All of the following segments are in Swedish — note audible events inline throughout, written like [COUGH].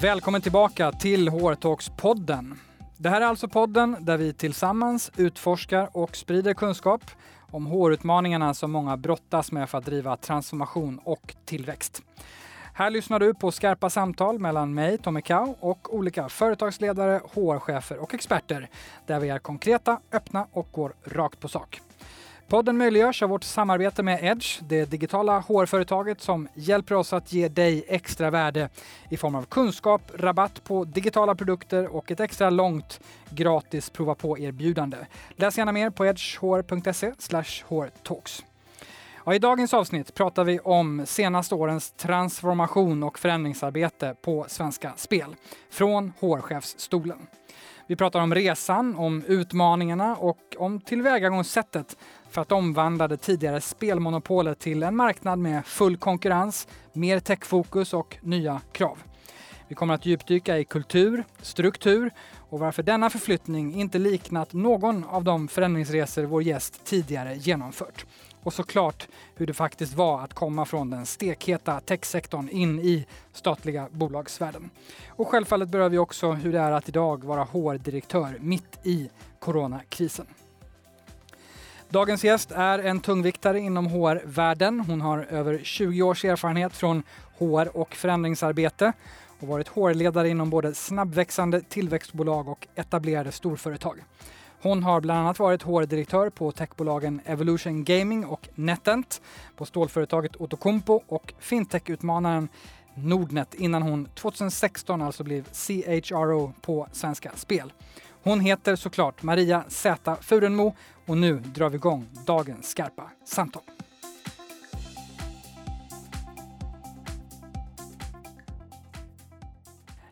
Välkommen tillbaka till Hårtalkspodden. Det här är alltså podden där vi tillsammans utforskar och sprider kunskap om hårutmaningarna som många brottas med för att driva transformation och tillväxt. Här lyssnar du på skarpa samtal mellan mig, Tommy Kau, och olika företagsledare, HR-chefer och experter där vi är konkreta, öppna och går rakt på sak. Podden möjliggörs av vårt samarbete med Edge, det digitala HR-företaget som hjälper oss att ge dig extra värde i form av kunskap, rabatt på digitala produkter och ett extra långt gratis prova på-erbjudande. Läs gärna mer på edgehr.se hrtalks. Ja, I dagens avsnitt pratar vi om senaste årens transformation och förändringsarbete på Svenska Spel, från HR-chefsstolen. Vi pratar om resan, om utmaningarna och om tillvägagångssättet för att omvandla det tidigare spelmonopolet till en marknad med full konkurrens, mer techfokus och nya krav. Vi kommer att djupdyka i kultur, struktur och varför denna förflyttning inte liknat någon av de förändringsresor vår gäst tidigare genomfört. Och såklart hur det faktiskt var att komma från den stekheta techsektorn in i statliga bolagsvärlden. Och självfallet berör vi också hur det är att idag vara HR-direktör mitt i coronakrisen. Dagens gäst är en tungviktare inom HR-världen. Hon har över 20 års erfarenhet från HR och förändringsarbete och varit HR-ledare inom både snabbväxande tillväxtbolag och etablerade storföretag. Hon har bland annat varit HR-direktör på techbolagen Evolution Gaming och NetEnt, på stålföretaget Outokumpu och fintech-utmanaren Nordnet innan hon 2016 alltså blev CHRO på Svenska Spel. Hon heter såklart Maria Z Furenmo och nu drar vi igång dagens skarpa samtal.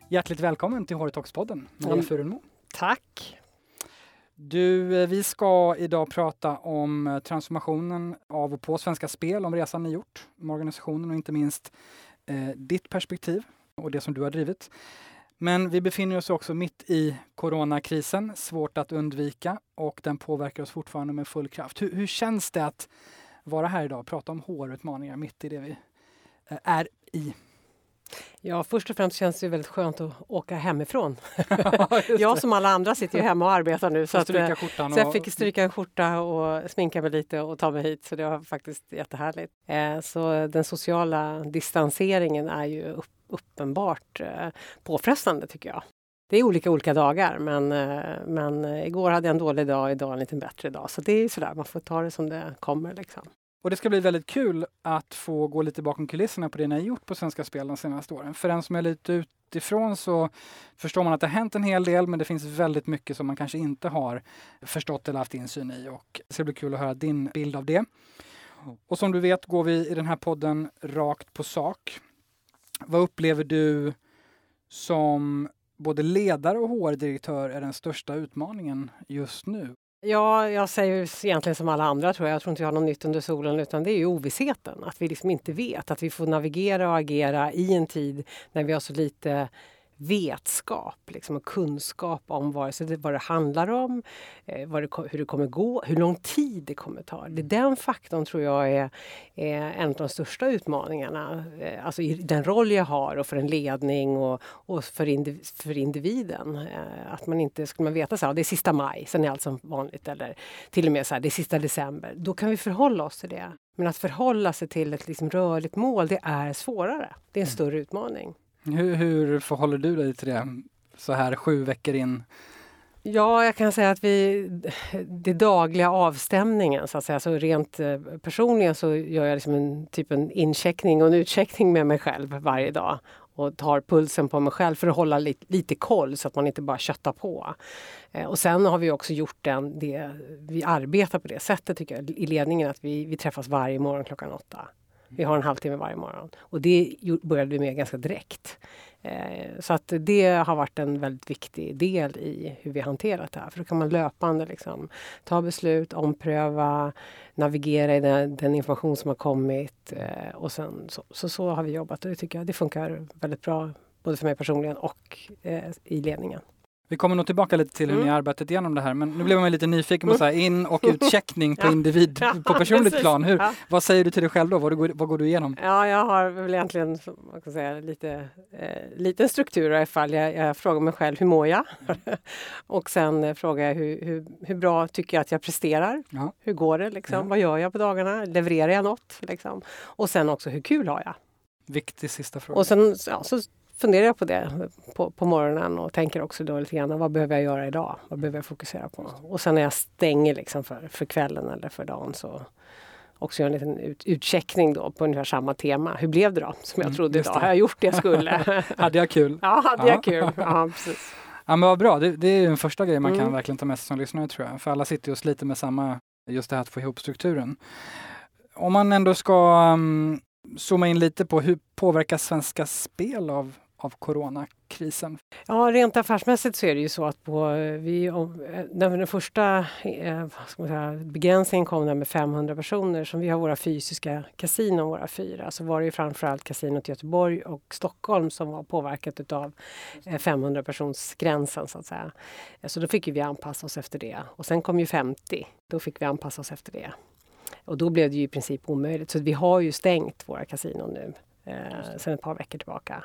Hjärtligt välkommen till HR-talks-podden, Maria mm. Furenmo. Tack. Du, eh, vi ska idag prata om eh, transformationen av och på Svenska Spel, om resan ni gjort med organisationen och inte minst eh, ditt perspektiv och det som du har drivit. Men vi befinner oss också mitt i coronakrisen, svårt att undvika och den påverkar oss fortfarande med full kraft. Hur, hur känns det att vara här idag och prata om HR-utmaningar mitt i det vi eh, är i? Ja, först och främst känns det väldigt skönt att åka hemifrån. [LAUGHS] Ja, [LAUGHS] jag som alla andra sitter ju hemma och arbetar nu. Så, att, eh, så jag fick stryka en skjorta och sminka mig lite och ta mig hit. Så det var faktiskt jättehärligt. Eh, så den sociala distanseringen är ju uppenbart eh, påfrestande tycker jag. Det är olika olika dagar men, eh, men igår hade jag en dålig dag, idag en lite bättre dag. Så det är sådär, man får ta det som det kommer. Liksom. Och det ska bli väldigt kul att få gå lite bakom kulisserna på det ni har gjort på Svenska Spel de senaste åren. För den som är lite utifrån så förstår man att det har hänt en hel del men det finns väldigt mycket som man kanske inte har förstått eller haft insyn i. Och det ska bli kul att höra din bild av det. Och som du vet går vi i den här podden rakt på sak. Vad upplever du som både ledare och HR-direktör är den största utmaningen just nu? Ja, jag säger egentligen som alla andra tror jag. Jag tror inte jag har något nytt under solen utan det är ju ovissheten. Att vi liksom inte vet. Att vi får navigera och agera i en tid när vi har så lite vetskap liksom, och kunskap om vare sig det, vad det handlar om, eh, vad det, hur det kommer gå, hur lång tid det kommer ta. Det, den faktorn tror jag är, är en av de största utmaningarna. Eh, alltså i den roll jag har och för en ledning och, och för, indiv, för individen. Eh, att man inte skulle man veta så här, det är sista maj, sen är allt som vanligt. Eller till och med så här, det är sista december. Då kan vi förhålla oss till det. Men att förhålla sig till ett liksom rörligt mål, det är svårare. Det är en mm. större utmaning. Hur, hur förhåller du dig till det så här sju veckor in? Ja, jag kan säga att vi, det dagliga avstämningen, så att säga, så rent eh, personligen så gör jag liksom en typ en incheckning och en utcheckning med mig själv varje dag och tar pulsen på mig själv för att hålla lite, lite koll så att man inte bara köttar på. Eh, och sen har vi också gjort den, det, vi arbetar på det sättet tycker jag, i ledningen att vi, vi träffas varje morgon klockan åtta. Vi har en halvtimme varje morgon. Och det började vi med ganska direkt. Eh, så att det har varit en väldigt viktig del i hur vi hanterat det här. För då kan man löpande liksom ta beslut, ompröva, navigera i den, den information som har kommit. Eh, och sen så, så, så, har vi jobbat och det tycker jag det funkar väldigt bra både för mig personligen och eh, i ledningen. Vi kommer nog tillbaka lite till hur Mm. ni arbetat igenom det här, men nu blev man lite nyfiken på så här in och [LAUGHS] utcheckning på Ja. individ, på personligt precis. plan. Hur, Ja. vad säger du till dig själv då? Vad, går, vad går du igenom? Ja, jag har väl egentligen man kan säga, lite eh, liten struktur i alla fall. Jag, jag frågar mig själv, hur mår jag? [LAUGHS] och sen eh, frågar jag hur, hur, hur bra tycker jag att jag presterar? Ja. Hur går det? Liksom? Ja. Vad gör jag på dagarna? Levererar jag något? Liksom? Och sen också, hur kul har jag? Viktig sista fråga. Och sen ja, så funderar jag på det på, på morgonen och tänker också då lite grann, vad behöver jag göra idag? Vad behöver jag fokusera på? Och sen när jag stänger liksom för, för kvällen eller för dagen så också gör en liten ut, utcheckning då på ungefär samma tema. Hur blev det då? Som jag Mm, trodde just idag. Har jag gjort det jag skulle? [LAUGHS] Hade jag kul? ja, hade Ja. jag kul? [LAUGHS] Ja, precis. Ja men vad bra, det, det är ju en första grej man kan Mm. verkligen ta med sig som lyssnare tror jag. För alla sitter ju och sliter med samma, just det här att få ihop strukturen. Om man ändå ska um, zooma in lite på hur påverkas Svenska Spel av, av coronakrisen? Ja, rent affärsmässigt så är det ju så att på, eh, vi, eh, när den första eh, vad ska man säga, begränsningen kom där med 500 personer som vi har våra fysiska kasinon, våra fyra, så var det ju framförallt kasinot i Göteborg och Stockholm som var påverkat utav 500 personsgränsen så att säga. Så då fick ju vi anpassa oss efter det. Och sen kom ju 50, då fick vi anpassa oss efter det. Och då blev det ju i princip omöjligt. Så vi har ju stängt våra kasinon nu eh, sedan ett par veckor tillbaka.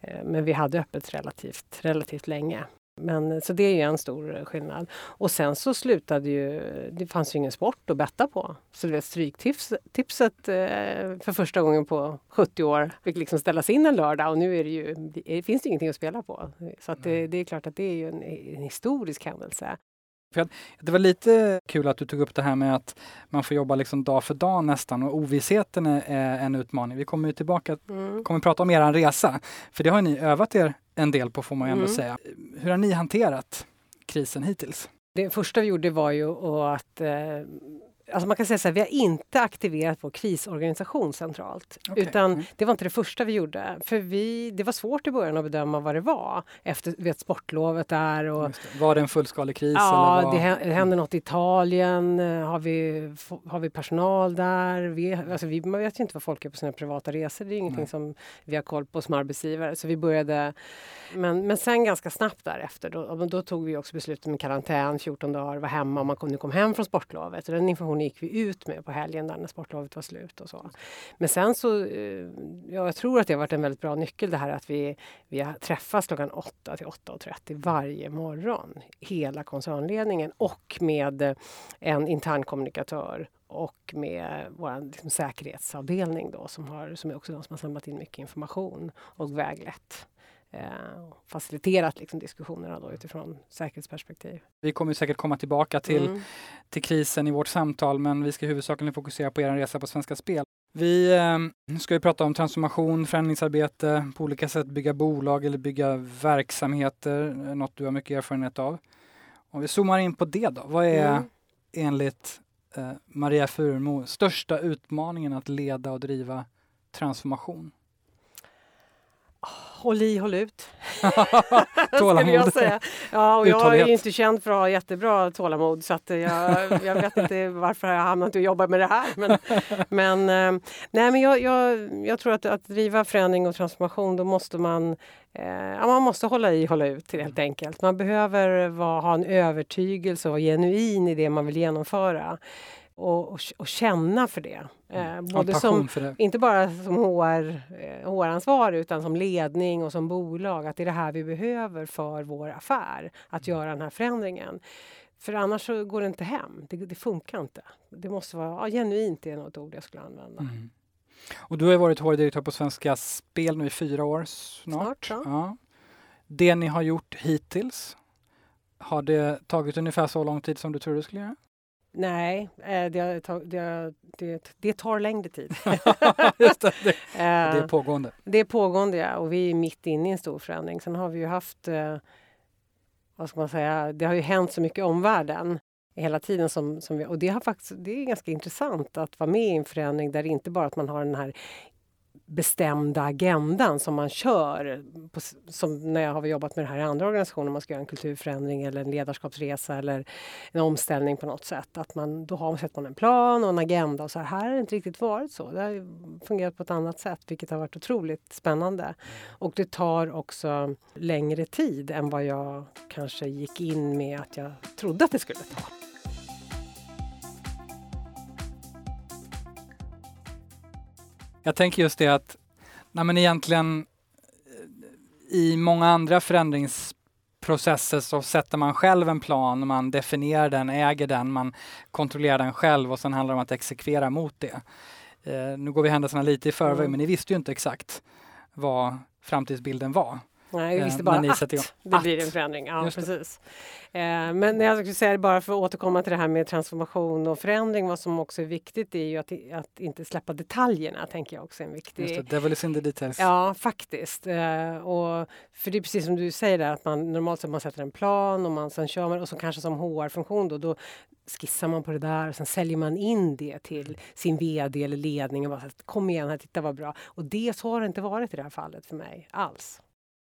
Eh, Men vi hade öppet relativt, relativt länge. Men, så det är ju en stor eh, skillnad. Och sen så slutade ju, det fanns ju ingen sport att betta på. Så du vet, Stryktipset eh, för första gången på 70 år fick liksom ställas in en lördag och nu är det ju, det finns det ingenting att spela på. Så det, det är klart att det är en, en historisk händelse. Det var lite kul att du tog upp det här med att man får jobba liksom dag för dag nästan och ovissheten är, är en utmaning. Vi kommer ju tillbaka, Mm. kommer prata om er resa, för det har ni övat er en del på får man ju ändå Mm. säga. Hur har ni hanterat krisen hittills? Det första vi gjorde var ju att eh, Alltså man kan säga så här, vi har inte aktiverat vår krisorganisation centralt. Okej. Utan Mm. det var inte det första vi gjorde. För vi, det var svårt i början att bedöma vad det var. Efter vet, sportlovet där och det. Var det en fullskalig kris? Ja, eller vad? det hä- det händer något i Italien. Eh, Har vi, har vi personal där? Vi, alltså vi, man vet ju inte vad folk gör på sina privata resor. Det är ingenting Nej. som vi har koll på som arbetsgivare. Så vi började... Men, men sen ganska snabbt därefter, då, då tog vi också beslutet med karantän, 14 dagar, var hemma om man kom, nu kom hem från sportlovet. Och den informationen gick vi ut med på helgen där när sportlovet var slut och så. Men sen så, eh, ja, jag tror att det har varit en väldigt bra nyckel det här att vi, vi har träffats klockan 8 till 8.30 varje morgon. Hela koncernledningen och med eh, en en internkommunikatör och med vår liksom, säkerhetsavdelning då som, har, som är också de som har samlat in mycket information och väglett. Eh, faciliterat liksom, diskussionerna då utifrån säkerhetsperspektiv. Vi kommer säkert komma tillbaka till, Mm. till krisen i vårt samtal, men vi ska huvudsakligen fokusera på er resa på Svenska Spel. Vi eh, ska ju prata om transformation, förändringsarbete, på olika sätt bygga bolag eller bygga verksamheter, något du har mycket erfarenhet av. Om vi zoomar in på det då, vad är Mm. enligt eh, Maria Furmo största utmaningen att leda och driva transformation? Håll i, håll ut. [LAUGHS] Tålamod. jag säga. Ja, och jag är inte känd för att ha jättebra tålamod så att jag, jag vet inte varför jag har hamnat och jobbat med det här. Men, [LAUGHS] men, eh, nej, men jag, jag, jag tror att att driva förändring och transformation då måste man eh, ja, man måste hålla i, hålla ut helt enkelt. Man behöver vara, ha en övertygelse och vara genuin i det man vill genomföra. Och, och, och känna för det. Eh, Ha en både som det. inte bara som HR, eh, HR-ansvarig utan som ledning och som bolag. Att det är det här vi behöver för vår affär. Att göra den här förändringen. För annars så går det inte hem. Det, det funkar inte. Det måste vara ja, genuint, är något ord jag skulle använda. Mm. Och du har varit HR-direktör på Svenska Spel nu i fyra år snart. Snart, ja. Ja. Det ni har gjort hittills, har det tagit ungefär så lång tid som du trodde det skulle göra? Nej, eh, det, det, det, det tar längre tid. [LAUGHS] Just det, det, [LAUGHS] Eh, det är pågående. Det är pågående ja, och vi är mitt inne i en stor förändring. Sen har vi ju haft, eh, vad ska man säga, det har ju hänt så mycket i omvärlden hela tiden. Som, som vi, och det, har faktiskt, det är ganska intressant att vara med i en förändring där det inte bara att man har den här bestämda agendan som man kör. På, som när jag har jobbat med det här i andra organisationer, man ska göra en kulturförändring eller en ledarskapsresa eller en omställning på något sätt. Att man, då har, sätter man en plan och en agenda och så här, här har det inte riktigt varit så. Det har fungerat på ett annat sätt vilket har varit otroligt spännande. Och det tar också längre tid än vad jag kanske gick in med att jag trodde att det skulle ta. Jag tänker just det att nej men egentligen eh, i många andra förändringsprocesser så sätter man själv en plan, man definierar den, äger den, man kontrollerar den själv och sen handlar det om att exekvera mot det. Eh, nu går vi händelserna lite i förväg, mm. men ni visste ju inte exakt vad framtidsbilden var. Nej, jag visste bara att det blir en förändring. Ja, precis. Eh, men jag skulle säga bara för att återkomma till det här med transformation och förändring. Vad som också är viktigt är ju att, att inte släppa detaljerna, tänker jag också är en viktig... Just det, devil is in the details. Ja, faktiskt. Eh, och för det är precis som du säger där, att man normalt sett man sätter en plan och man sen kör man och så kanske som HR-funktion då, då skissar man på det där och sen säljer man in det till sin VD eller ledning och bara kom igen här, titta vad bra. Och det så har det inte varit i det här fallet för mig alls.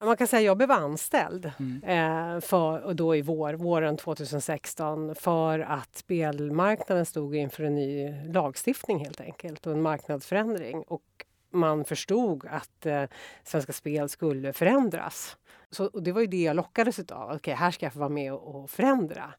Man kan säga att jag blev anställd mm. eh, för, och då i vår, våren 2016 för att spelmarknaden stod inför en ny lagstiftning helt enkelt och en marknadsförändring. Och man förstod att eh, Svenska Spel skulle förändras. Så, det var ju det jag lockades av. Okej, okay, här ska jag få vara med och, och förändra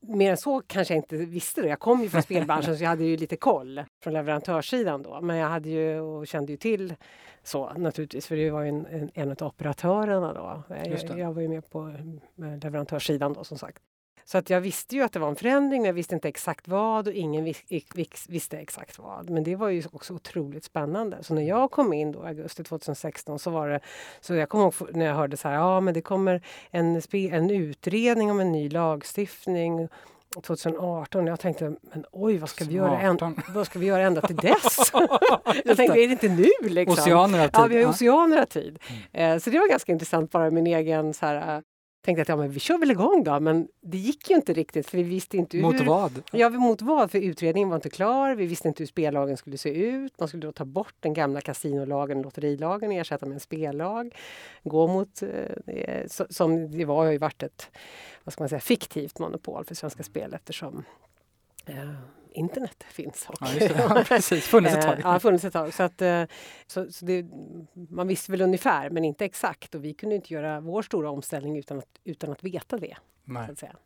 mer än så kanske jag inte visste det. Jag kom ju från [LAUGHS] spelbranschen så jag hade ju lite koll från leverantörssidan då. Men jag hade ju och kände ju till så naturligtvis, för det var ju en, en, en av operatörerna då. Jag, jag, var ju med på med leverantörssidan då som sagt. Så att jag visste ju att det var en förändring, men jag visste inte exakt vad och ingen vis, vis, visste exakt vad. Men det var ju också otroligt spännande. Så när jag kom in då, augusti 2016 så var det, så jag kommer ihåg när jag hörde så här, ja men det kommer en, en utredning om en ny lagstiftning 2018. Jag tänkte, men oj, vad ska vi göra, än, vad ska vi göra ända till dess? [LAUGHS] jag tänkte, är det inte nu? Liksom? Oceaner av tid. Ja, vi har oceaner av tid. Mm. Eh, så det var ganska intressant, bara min egen så här, tänkte att ja, men vi kör väl igång då, men det gick ju inte riktigt för vi visste inte hur... Mot vad? Ja, mot vad? För utredningen var inte klar. Vi visste inte hur spellagen skulle se ut. Man skulle då ta bort den gamla kasinolagen, lotterilagen och ersätta med en spellag. Gå mot, eh, som det var, har ju varit ett vad ska man säga, fiktivt monopol för Svenska Spel eftersom eh, internet finns. Och, ja, det. precis. [LAUGHS] Funnits ett tag. Eh, ja, funnits ett tag. Så att, eh, så, så det, man visste väl ungefär, men inte exakt. Och vi kunde inte göra vår stora omställning utan att, utan att veta det. Nej. Så att säga.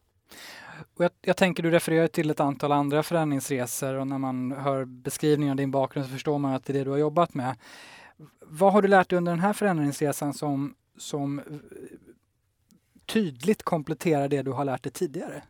Och jag, jag, tänker, du refererar till ett antal andra förändringsresor och när man hör beskrivningen av din bakgrund så förstår man att det är det du har jobbat med. Vad har du lärt dig under den här förändringsresan som, som tydligt kompletterar det du har lärt dig tidigare?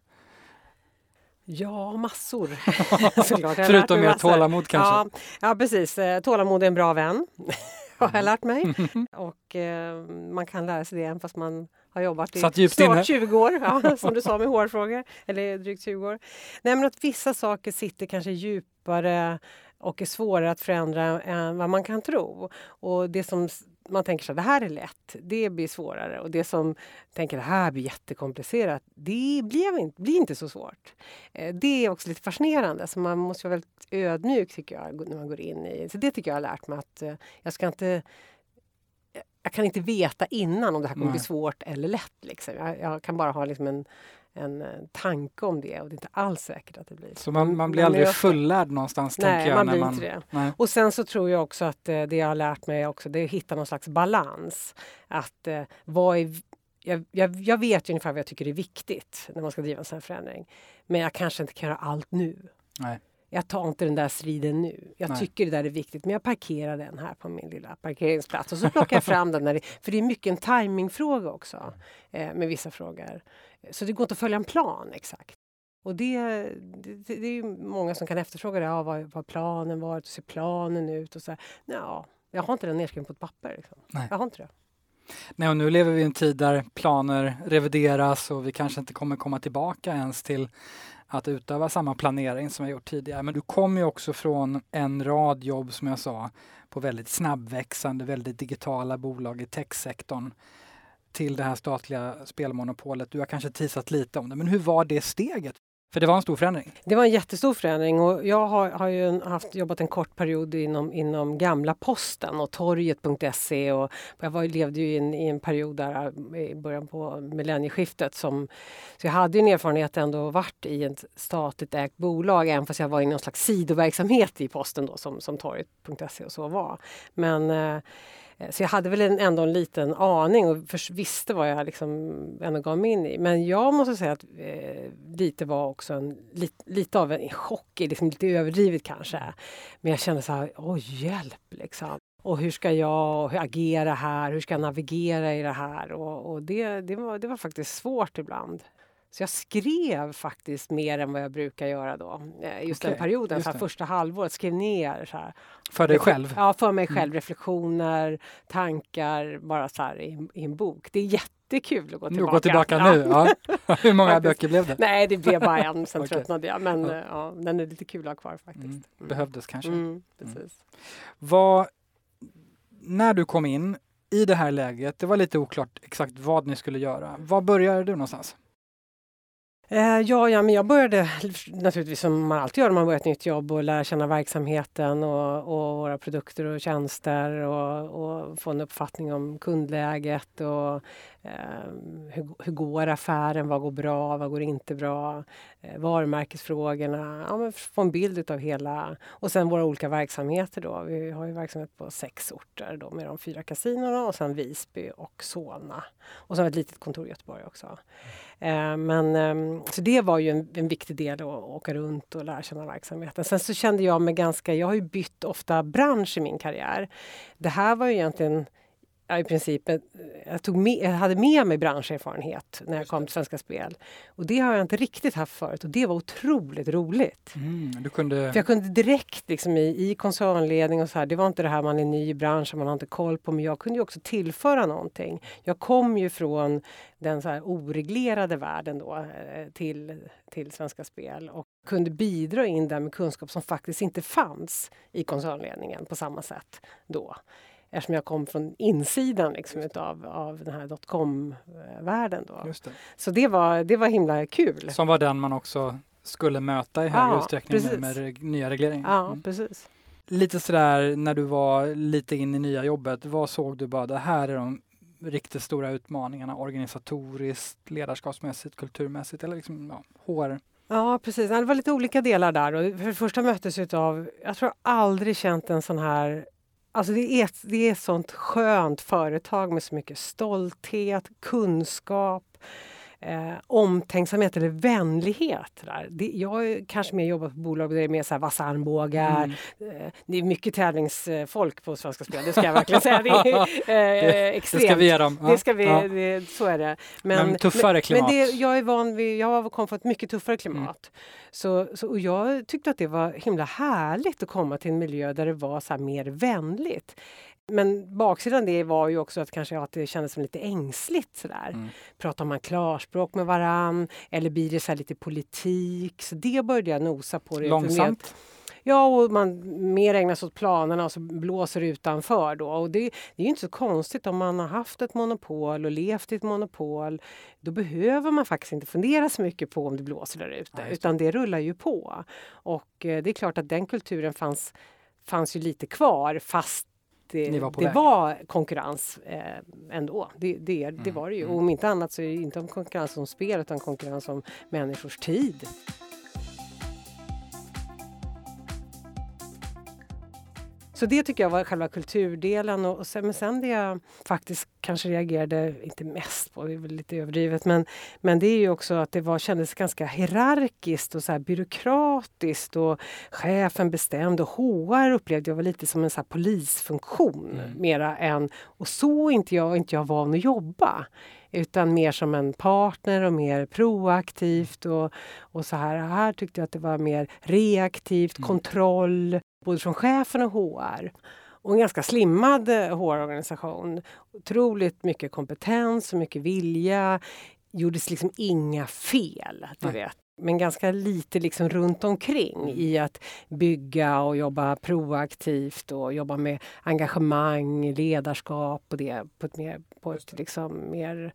Ja, massor. [LAUGHS] Förutom mer tålamod kanske? Ja, ja, precis. Eh, tålamod är en bra vän, [LAUGHS] har jag lärt mig. [LAUGHS] Och eh, man kan lära sig det även fast man har jobbat i snart inne. 20 år, ja, som du sa med HR-frågor, eller drygt 20 år. Nej, men att vissa saker sitter kanske djupare och är svårare att förändra än vad man kan tro. Och det som man tänker att det här är lätt, det blir svårare. Och det som tänker det här blir jättekomplicerat, det blir inte, blir inte så svårt. Eh, det är också lite fascinerande, så man måste vara väldigt ödmjuk tycker jag när man går in i... Så det tycker jag har lärt mig att eh, jag ska inte jag kan inte veta innan om det här kommer Nej. bli svårt eller lätt. Liksom. Jag, jag, kan bara ha liksom en, en eh, tanke om det och det är inte alls säkert att det blir så. man, man blir men aldrig fullärd någonstans? Nej, jag, man blir man, inte det. Nej. Och sen så tror jag också att eh, det jag har lärt mig också det är att hitta någon slags balans. Att eh, vad är jag, jag, jag, vet ungefär vad jag tycker är viktigt när man ska driva en sån här förändring. Men jag kanske inte kan göra allt nu. Nej. Jag tar inte den där striden nu. Jag Nej. tycker det där är viktigt men jag parkerar den här på min lilla parkeringsplats och så plockar jag fram den. När det, för det är mycket en timingfråga också eh, med vissa frågor. Så det går inte att följa en plan exakt. Och det, det, det är många som kan efterfråga det. Ja, vad, vad planen var, hur ser planen ut? Och så Ja, jag har inte den nedskriven på ett papper. Liksom. Nej. Jag har inte det. Nej, och nu lever vi i en tid där planer revideras och vi kanske inte kommer komma tillbaka ens till att utöva samma planering som jag gjort tidigare. Men du kommer ju också från en rad jobb som jag sa på väldigt snabbväxande, väldigt digitala bolag i techsektorn till det här statliga spelmonopolet. Du har kanske tisat lite om det, men hur var det steget? För det var en stor förändring? Det var en jättestor förändring och jag har, har ju haft, jobbat en kort period inom, inom gamla posten och torget.se och jag var, levde ju in, i en period där eh, i början på millennieskiftet som så jag hade en erfarenhet ändå varit i ett statligt ägt bolag även fast jag var i någon slags sidoverksamhet i posten då som, som torget.se och så var. Men eh, Eh, Eh, så jag hade väl ändå en liten aning och visste vad jag liksom ändå gav mig in i. Men jag måste säga att eh, lite var också en, lite, lite av en chock, liksom lite överdrivet kanske. Men jag kände så här, åh hjälp liksom. Och hur ska jag agera här? Hur ska jag navigera i det här? Och, och det, det, var, det var faktiskt svårt ibland. Så jag skrev faktiskt mer än vad jag brukar göra då. Eh, just okay, den perioden, just så här, första halvåret. Skrev ner. Så här. För dig själv? Ja, för mig själv. Mm. Reflektioner, tankar, bara så här i, i, en bok. Det är jättekul att gå tillbaka. Gå tillbaka ja. nu? Ja. [LAUGHS] [LAUGHS] Hur många böcker blev det? Nej, det blev bara en. Sen [LAUGHS] okay. tröttnade jag. Men ja. ja. den är lite kul att ha kvar faktiskt. Mm. mm. Behövdes kanske. Mm, mm. precis. Vad, när du kom in i det här läget, det var lite oklart exakt vad ni skulle göra. Var började du någonstans? Eh, ja, ja, men jag började naturligtvis som man alltid gör när man börjar ett nytt jobb och lära känna verksamheten och, och våra produkter och tjänster och, och, få en uppfattning om kundläget och Ehm, hur, hur går affären, vad går bra, vad går inte bra, eh, varumärkesfrågorna, ja, men få en bild av hela och sen våra olika verksamheter då. Vi har ju verksamhet på sex orter då med de fyra kasinona, och sen Visby och Solna och sen ett litet kontor i Göteborg också. Eh, men, ehm, så det var ju en, en, viktig del att åka runt och lära känna verksamheten. Sen så kände jag mig ganska, jag har ju bytt ofta bransch i min karriär. Det här var ju egentligen ja, i princip, jag, tog med, jag hade med mig branscherfarenhet när jag kom till Svenska Spel. Och det har jag inte riktigt haft förut och det var otroligt roligt. Mm, du kunde... För jag kunde direkt liksom i, i koncernledning och så här, det var inte det här man är ny i branschen, man har inte koll på, men jag kunde också tillföra någonting. Jag kom ju från den så här oreglerade världen då eh, till, till Svenska Spel och kunde bidra in där med kunskap som faktiskt inte fanns i koncernledningen på samma sätt då eftersom jag kom från insidan liksom, utav, av den här dotcom-världen. Då. Det. Så det var, det var himla kul. Som var den man också skulle möta i högre ja, utsträckning med, med nya regleringar. Ja, mm. precis. Lite sådär när du var lite in i nya jobbet, vad såg du bara, det här är de riktigt stora utmaningarna organisatoriskt, ledarskapsmässigt, kulturmässigt eller liksom ja, HR? Ja precis, det var lite olika delar där. Och för det första möttes av, jag tror aldrig känt en sån här Alltså det är, det är ett sånt skönt företag med så mycket stolthet, kunskap, eh, omtänksamhet eller vänlighet. Där. Det, jag har kanske mer jobbat på bolag där det är mer så här vassa armbågar. Mm. Eh, det är mycket tävlingsfolk på Svenska Spel, det ska jag verkligen säga. Det är [LAUGHS] eh, det, extremt. Det ska vi ge dem. Ja. Det ska vi, ja. det, så är det. Men, men tuffare klimat? Men det, jag är van vid, jag kom från ett mycket tuffare klimat. Mm. Så, så, och jag tyckte att det var himla härligt att komma till en miljö där det var så mer vänligt. Men baksidan det var ju också att kanske att det kändes som lite ängsligt sådär. Mm. Pratar man klarspråk med varann eller blir det så lite politik? Så det började jag nosa på. Det Långsamt? Ja, och man mer ägnar sig åt planerna och så blåser utanför då. Och det, det är inte så konstigt om man har haft ett monopol och levt i ett monopol. Då behöver man faktiskt inte fundera så mycket på om det blåser där ute, ja, utan det rullar ju på. Och eh, det är klart att den kulturen fanns, fanns ju lite kvar fast det, var, det var, konkurrens eh, ändå. Det, det, det mm. var det ju. Och om inte annat så är det inte om konkurrens om spel utan konkurrens om människors tid. Så det tycker jag var själva kulturdelen. Och, sen, men sen det jag faktiskt kanske reagerade, inte mest på, det är väl lite överdrivet, men, men det är ju också att det var, kändes ganska hierarkiskt och så här byråkratiskt och chefen bestämde och HR upplevde jag var lite som en så polisfunktion mm. mera än, och så inte jag, inte jag van att jobba utan mer som en partner och mer proaktivt. Och, och så här, här tyckte jag att det var mer reaktivt, mm. kontroll, både från chefen och HR. Och en ganska slimmad HR-organisation. Eh, Otroligt mycket kompetens och mycket vilja. gjordes liksom inga fel, du vet. Men ganska lite liksom runt omkring mm. i att bygga och jobba proaktivt och jobba med engagemang, ledarskap och det på ett mer, på ett liksom mer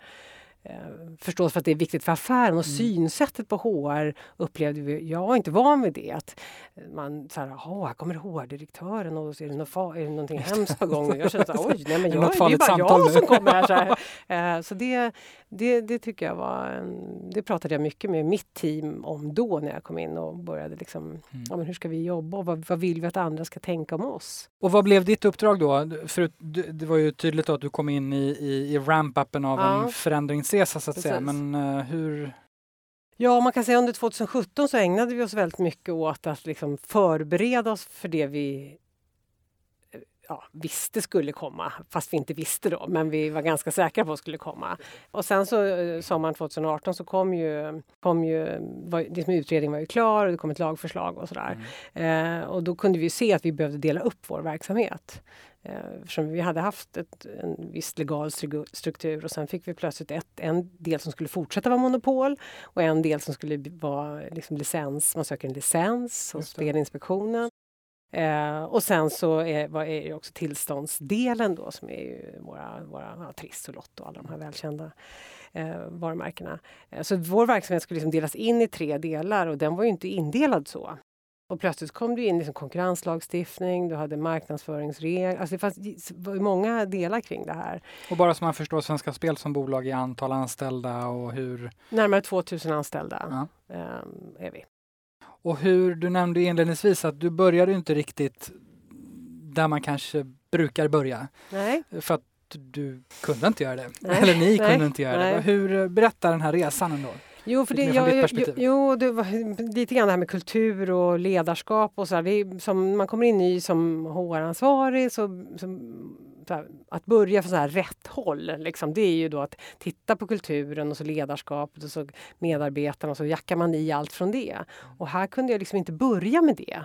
förstås för att det är viktigt för affären och mm. synsättet på HR upplevde vi, jag var inte van vid det. Att man så här, här kommer HR-direktören och så är det, något, är det någonting hemskt på gång. Jag kände så oj, nej men jag, [LAUGHS] det är bara jag som kommer här. Så, här. [LAUGHS] Eh, så det, det, det, tycker jag var, det pratade jag mycket med mitt team om då när jag kom in och började liksom, mm. ja men hur ska vi jobba och vad, vad vill vi att andra ska tänka om oss? Och vad blev ditt uppdrag då? För det var ju tydligt att du kom in i, i, i ramp-upen av ja. en förändringsresa så att Precis. säga. Men uh, hur? Ja, man kan säga under 2017 så ägnade vi oss väldigt mycket åt att liksom förbereda oss för det vi ja, visste skulle komma, fast vi inte visste då, men vi var ganska säkra på att skulle komma. Och sen så eh, sommaren 2018 så kom ju, kom ju var, liksom utredningen var ju klar och det kom ett lagförslag och sådär. Mm. Eh, och då kunde vi se att vi behövde dela upp vår verksamhet. Eh, eftersom vi hade haft ett, en viss legal struktur och sen fick vi plötsligt ett, en del som skulle fortsätta vara monopol och en del som skulle vara liksom licens. Man söker en licens hos Spelinspektionen. Eh, och sen så är, är det också tillståndsdelen då som är våra, våra ja, Triss och Lotto och alla de här välkända eh, varumärkena. Eh, så vår verksamhet skulle liksom delas in i tre delar och den var ju inte indelad så. Och plötsligt kom det in liksom konkurrenslagstiftning, du hade marknadsföringsregler. Alltså det, fanns, många delar kring det här. Och bara så man förstår Svenska Spel som bolag i antal anställda och hur? Närmare 2000 anställda ja. eh, är vi. Och hur, du nämnde inledningsvis att du började inte riktigt där man kanske brukar börja. Nej. För att du kunde inte göra det. Nej. Eller ni kunde inte göra Nej. det. Hur berättar den här resan ändå? Jo, för det, jag, jo, jo, det var lite grann det här med kultur och ledarskap och så. Här, det som man kommer in ny som HR-ansvarig så, så här, att börja från så här rätt håll, liksom, det är ju då att titta på kulturen och så ledarskapet och så medarbetarna och så jackar man i allt från det. Och här kunde jag liksom inte börja med det.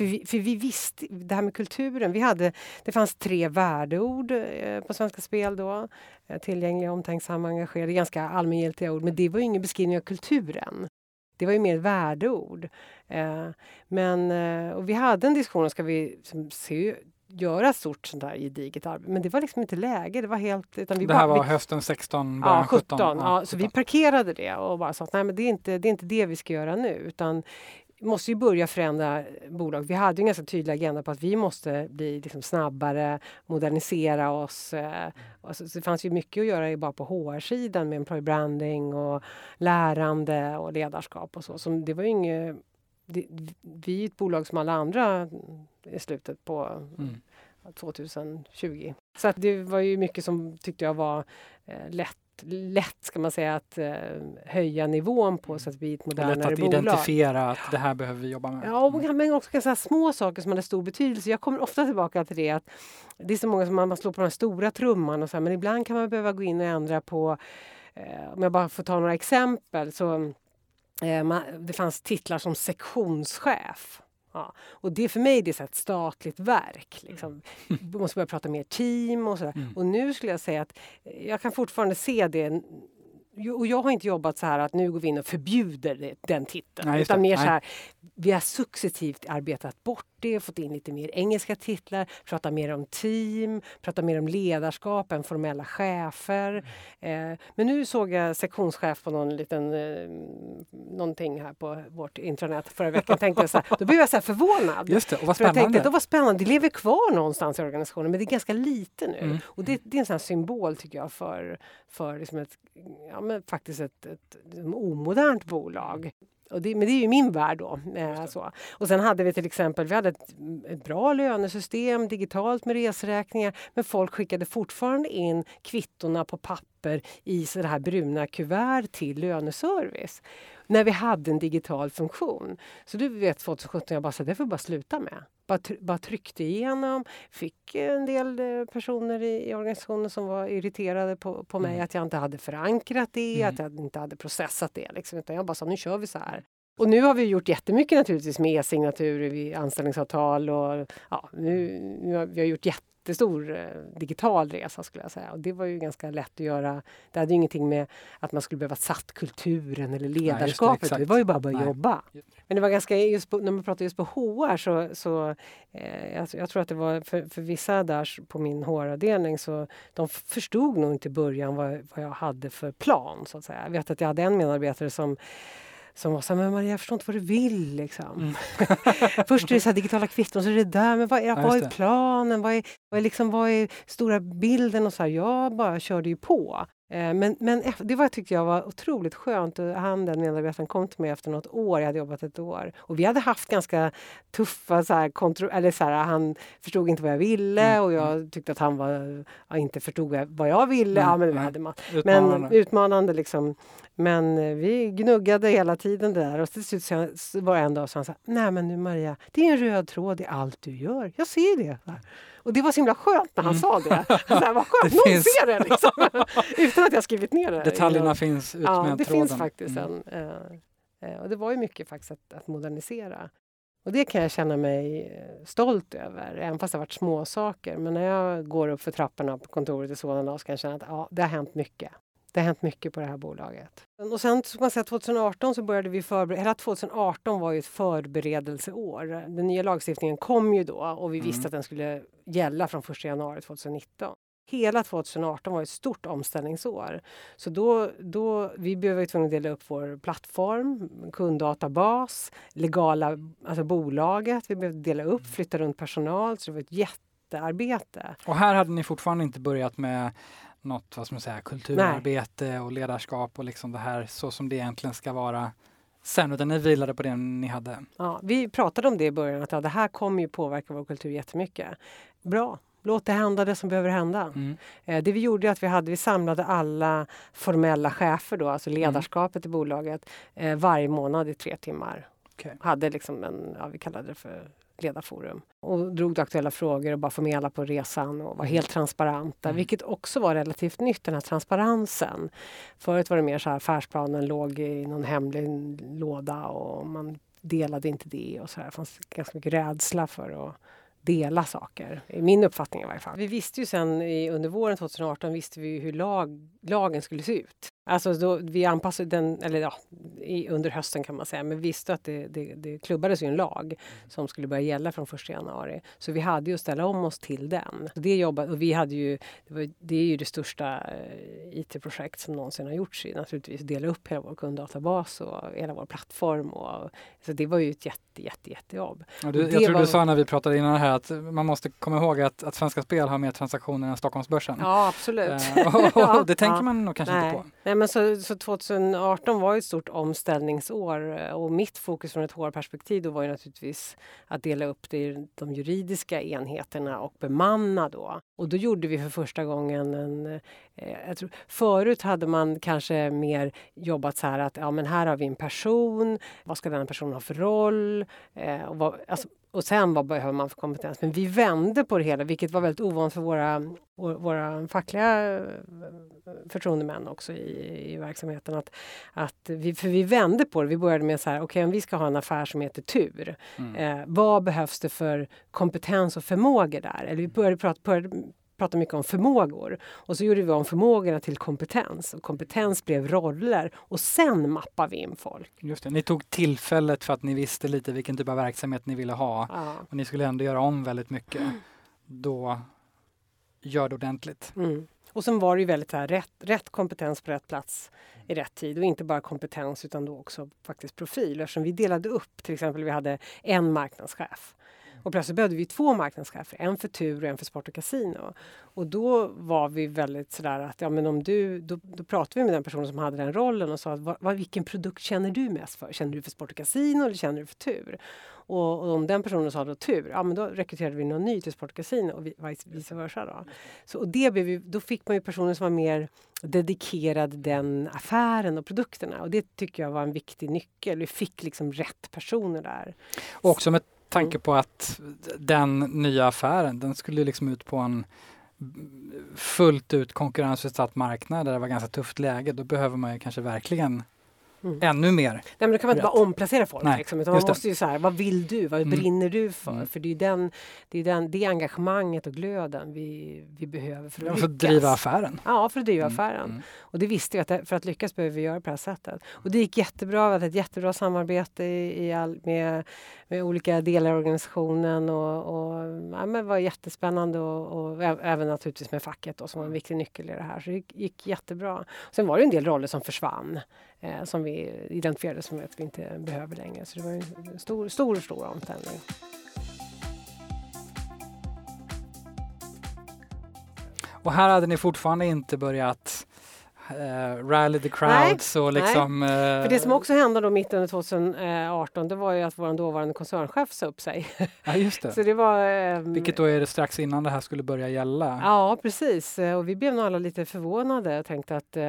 För vi, för vi visste, det här med kulturen, vi hade, det fanns tre värdeord eh, på Svenska Spel då. Eh, tillgängliga, omtänksamma, engagerade, ganska allmängiltiga ord. Men det var ju ingen beskrivning av kulturen. Det var ju mer värdeord. Eh, men, och vi hade en diskussion, ska vi se, göra ett stort sånt här gediget arbete. Men det var liksom inte läge. Det var helt... Utan vi det här bara, var vi, hösten 16, början ja, 17? 17 ja, så vi parkerade det och bara sa att nej, men det, är inte, det är inte det vi ska göra nu. Utan måste ju börja förändra bolag. Vi hade en ganska tydlig agenda på att vi måste bli liksom snabbare, modernisera oss. Eh, alltså, det fanns ju mycket att göra bara på HR-sidan med employer branding och lärande och ledarskap och så. så det var inget, det, vi är ett bolag som alla andra i slutet på mm. 2020. Så det var ju mycket som tyckte jag var eh, lätt lätt ska man säga att eh, höja nivån på så att vi blir ett modernare bolag. Lätt att identifiera att det här behöver vi jobba med. Ja, och, men också ganska små saker som hade stor betydelse. Jag kommer ofta tillbaka till det att det är så många som man, man slår på den stora trumman och så här, men ibland kan man behöva gå in och ändra på eh, om jag bara får ta några exempel så eh, man, det fanns titlar som sektionschef Ja. Och det för mig det är ett statligt verk. Liksom. Vi måste börja prata mer team och sådär. Mm. Och nu skulle jag säga att jag kan fortfarande se det och jag har inte jobbat så här att nu går vi in och förbjuder den titeln. Nej, utan mer så här, vi har successivt arbetat bort det, fått in lite mer engelska titlar, pratat mer om team, pratat mer om ledarskap än formella chefer. Mm. Eh, men nu såg jag sektionschef på någon liten, eh, någonting här på vårt intranät förra veckan. Tänkte jag så här, då blev jag så förvånad. Just det, och vad spännande. Jag tänkte, det spännande. Det lever kvar någonstans i organisationen men det är ganska lite nu. Mm. Och det, det, är en sån symbol tycker jag för, för liksom ett, ja, men faktiskt ett, ett, ett, ett omodernt bolag. Och det, men det är ju min värld då. Eh, så. Och sen hade vi till exempel vi hade ett, ett, bra lönesystem digitalt med resräkningar men folk skickade fortfarande in kvittorna på papper i så här bruna kuvert till löneservice när vi hade en digital funktion. Så du vet 2017, jag bara sa det får vi bara sluta med. Bara, bara tryckte igenom, fick en del eh, personer i, i organisationen som var irriterade på, på mig mm. att jag inte hade förankrat det, mm. att jag inte hade processat det. Liksom. Utan jag bara sa nu kör vi så här. Och nu har vi gjort jättemycket naturligtvis med e-signaturer vid anställningsavtal och ja, nu, nu har vi har gjort jätte jättestor eh, digital resa skulle jag säga. Och det var ju ganska lätt att göra. Det hade ju ingenting med att man skulle behöva satt kulturen eller ledarskapet. Nej, det, det, var ju bara att börja Nej. jobba. Men det var ganska, just på, när man pratar just på HR så, så eh, jag, jag, tror att det var för, för vissa där på min HR-avdelning så de förstod nog inte i början vad, vad jag hade för plan så att säga. Jag vet att jag hade en medarbetare som som var så här, men Maria jag förstår inte vad du vill liksom. Mm. [LAUGHS] Först är det så digitala kvitton, så är det där, men vad är, ja, vad är planen? Vad är, vad, är liksom, vad är stora bilden? Och så här, jag bara körde ju på. Eh, men, men det var, tyckte jag var otroligt skönt. Han, den medarbetaren, kom till mig efter något år. Jag hade jobbat ett år. Och vi hade haft ganska tuffa... Så här, kontro- eller så här, han förstod inte vad jag ville mm. och jag mm. tyckte att han var, ja, inte förstod vad jag ville. Mm. Ja, men, vi mm. hade man. Utmanande. men utmanande. Liksom. Men eh, vi gnuggade hela tiden där och till slut var det en dag så han sa Nej men nu Maria, det är en röd tråd i allt du gör. Jag ser det. Och det var så himla skönt när han mm. sa det. [LAUGHS] Så här, vad skönt, det någon finns... ser det! Liksom. [LAUGHS] Utan att jag skrivit ner det. Detaljerna finns utmed ja, det tråden. finns faktiskt mm. en. Uh, och det var ju mycket faktiskt att, att, modernisera. Och det kan jag känna mig eh, stolt över, även fast det har varit små saker. Men när jag går upp för trapporna på kontoret i Solna så kan jag känna att ja, det har hänt mycket. Det har hänt mycket på det här bolaget. Och sen ska man säga 2018 så började vi förbereda, hela 2018 var ju ett förberedelseår. Den nya lagstiftningen kom ju då och vi mm. visste att den skulle gälla från 1 januari 2019. Hela 2018 var ett stort omställningsår. Så då, då, vi blev tvungna att dela upp vår plattform, kunddatabas, legala, alltså bolaget. Vi behövde dela upp, flytta runt personal, så det var ett jättearbete. Och här hade ni fortfarande inte börjat med något vad ska man säga, kulturarbete Nej. och ledarskap och liksom det här så som det egentligen ska vara sen, utan ni vilade på det ni hade? Ja, vi pratade om det i början, att ja, det här kommer ju påverka vår kultur jättemycket. Bra, låt det hända det som behöver hända. Mm. Eh, det vi gjorde är att vi, hade, vi samlade alla formella chefer, då, alltså mm. ledarskapet mm. i bolaget, eh, varje månad i tre timmar. Okay. Hade liksom en, ja, vi kallade det för ledarforum och drog aktuella frågor och bara få med alla på resan och var helt transparenta, mm. vilket också var relativt nytt, den här transparensen. Förut var det mer så här affärsplanen låg i någon hemlig låda och man delade inte det och så här. Det fanns ganska mycket rädsla för att dela saker. I min uppfattning i varje fall. Vi visste ju sen i, under våren 2018 visste vi hur lag, lagen skulle se ut. Alltså då, vi anpassade den, eller ja, i, under hösten kan man säga, men visste att det, det, det klubbades ju en lag som skulle börja gälla från 1 januari. Så vi hade ju att ställa om oss till den. Det jobbade, och vi hade ju, det, var, det är ju det största eh, IT-projekt som någonsin har gjorts i naturligtvis, dela upp hela vår kunddatabas och hela vår plattform. Och, så det var ju ett jätte, jätte, jättejobb. Ja, du, jag tror var, du sa när vi pratade innan här att man måste komma ihåg att, att Svenska Spel har mer transaktioner än Stockholmsbörsen. Ja, absolut. Eh, och, och, [LAUGHS] det tänker ja. man nog kanske Nej. inte på. Nej, men så, så 2018 var ett stort omställningsår eh, och mitt fokus från ett HR-perspektiv då var ju naturligtvis att dela upp det i de juridiska enheterna och bemanna då. Och då gjorde vi för första gången en... Eh, jag tror, förut hade man kanske mer jobbat så här att ja, men här har vi en person. Vad ska den personen ha för roll? Eh, och vad, alltså, och sen vad behöver man för kompetens? Men vi vände på det hela, vilket var väldigt ovant för våra, våra fackliga eh, förtroendemän också i, i verksamheten. Att, att vi, för vi vände på det. Vi började med så här, okej okay, om vi ska ha en affär som heter tur. Mm. Eh, vad behövs det för kompetens och förmågor där? Eller vi började prata, började prata mycket om förmågor. Och så gjorde vi om förmågorna till kompetens. Och kompetens blev roller och sen mappar vi in folk. Just det. Ni tog tillfället för att ni visste lite vilken typ av verksamhet ni ville ha. Ja. Och ni skulle ändå göra om väldigt mycket. Då gör det ordentligt. Mm. Och sen var det ju väldigt här, rätt, rätt kompetens på rätt plats i rätt tid. Och inte bara kompetens utan då också faktiskt profil. Eftersom vi delade upp, till exempel vi hade en marknadschef. Och plötsligt behövde vi två marknadschefer, en för tur och en för sport och kasino. Och då var vi väldigt sådär att, ja men om du, då, då pratade vi med den personen som hade den rollen och sa att, vad, vilken produkt känner du mest för? Känner du för sport och kasino eller känner du för tur? Och, och om den personen sa då tur, ja men då rekryterade vi någon ny till sport och kasino och vice versa. Då. Så, och det blev ju, då fick man ju personer som var mer dedikerad den affären och produkterna och det tycker jag var en viktig nyckel. Vi fick liksom rätt personer där. Och också med tanke på att den nya affären, den skulle liksom ut på en fullt ut konkurrensutsatt marknad där det var ganska tufft läge. Då behöver man ju kanske verkligen mm. ännu mer. Nej, men då kan man inte bara omplacera folk. Nej, liksom, man måste ju så här, vad vill du? Vad mm. brinner du för? Mm. För det är, den, det är den, det engagemanget och glöden vi, vi behöver för att ja, För att driva affären. Ja, för att driva mm. affären. Mm. Och det visste vi att för att lyckas behöver vi göra på det här sättet. Och det gick jättebra. Vi hade ett jättebra samarbete i, i all, med, med olika delar av organisationen och, och ja, men det var jättespännande och, och även naturligtvis med facket då, som var en viktig nyckel i det här. Så det gick jättebra. Sen var det en del roller som försvann eh, som vi identifierade som att vi inte behöver längre. Så det var en stor, stor, stor omställning. Och här hade ni fortfarande inte börjat uh, rally the crowds och liksom... Uh, För det som också hände då mitt under 2018 det var ju att vår dåvarande koncernchef sa upp sig. [LAUGHS] Ja, just det. Så det var, um, Vilket då är det strax innan det här skulle börja gälla. Ja, precis. Och vi blev nog alla lite förvånade och tänkte att uh,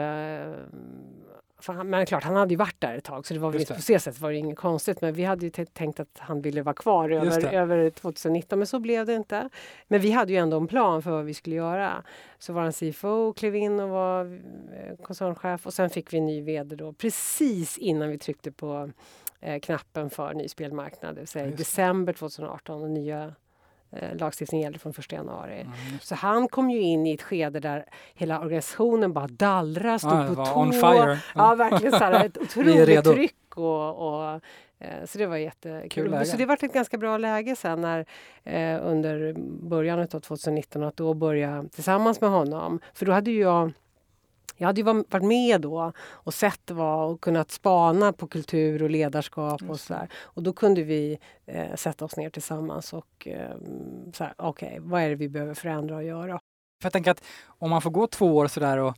han, men klart, han hade ju varit där ett tag så det var väl inte på det sättet var det inget konstigt. Men vi hade ju tänkt att han ville vara kvar över, över 2019 men så blev det inte. Men vi hade ju ändå en plan för vad vi skulle göra. Så vår CFO klev in och var eh, koncernchef och sen fick vi en ny vd då precis innan vi tryckte på eh, knappen för ny spelmarknad, det vill säga i december 2018 och nya Eh, lagstiftningen gäller från 1 januari. Mm. Så han kom ju in i ett skede där hela organisationen bara dallrade, stod ah, på tå. On fire. Ja, verkligen så här, [LAUGHS] ett otroligt tryck. Och, och, eh, så det var jättekul. Så det var ett ganska bra läge sen när, eh, under början av 2019 att då börja tillsammans med honom. För då hade ju jag jag hade ju varit med då och sett vad och kunnat spana på kultur och ledarskap och så där. Och då kunde vi eh, sätta oss ner tillsammans och eh, okej, okay, vad är det vi behöver förändra och göra? För jag tänker att om man får gå två år sådär och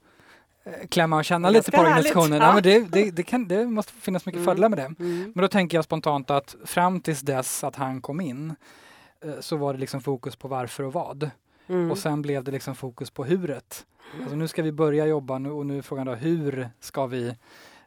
eh, klämma och känna lite på organisationen. Ja. ja. men det, det, det, kan, det måste finnas mycket mm. fördelar med det. Mm. Men då tänker jag spontant att fram tills dess att han kom in eh, så var det liksom fokus på varför och vad. Mm. Och sen blev det liksom fokus på huret. Alltså nu ska vi börja jobba nu, och nu är frågan då hur ska vi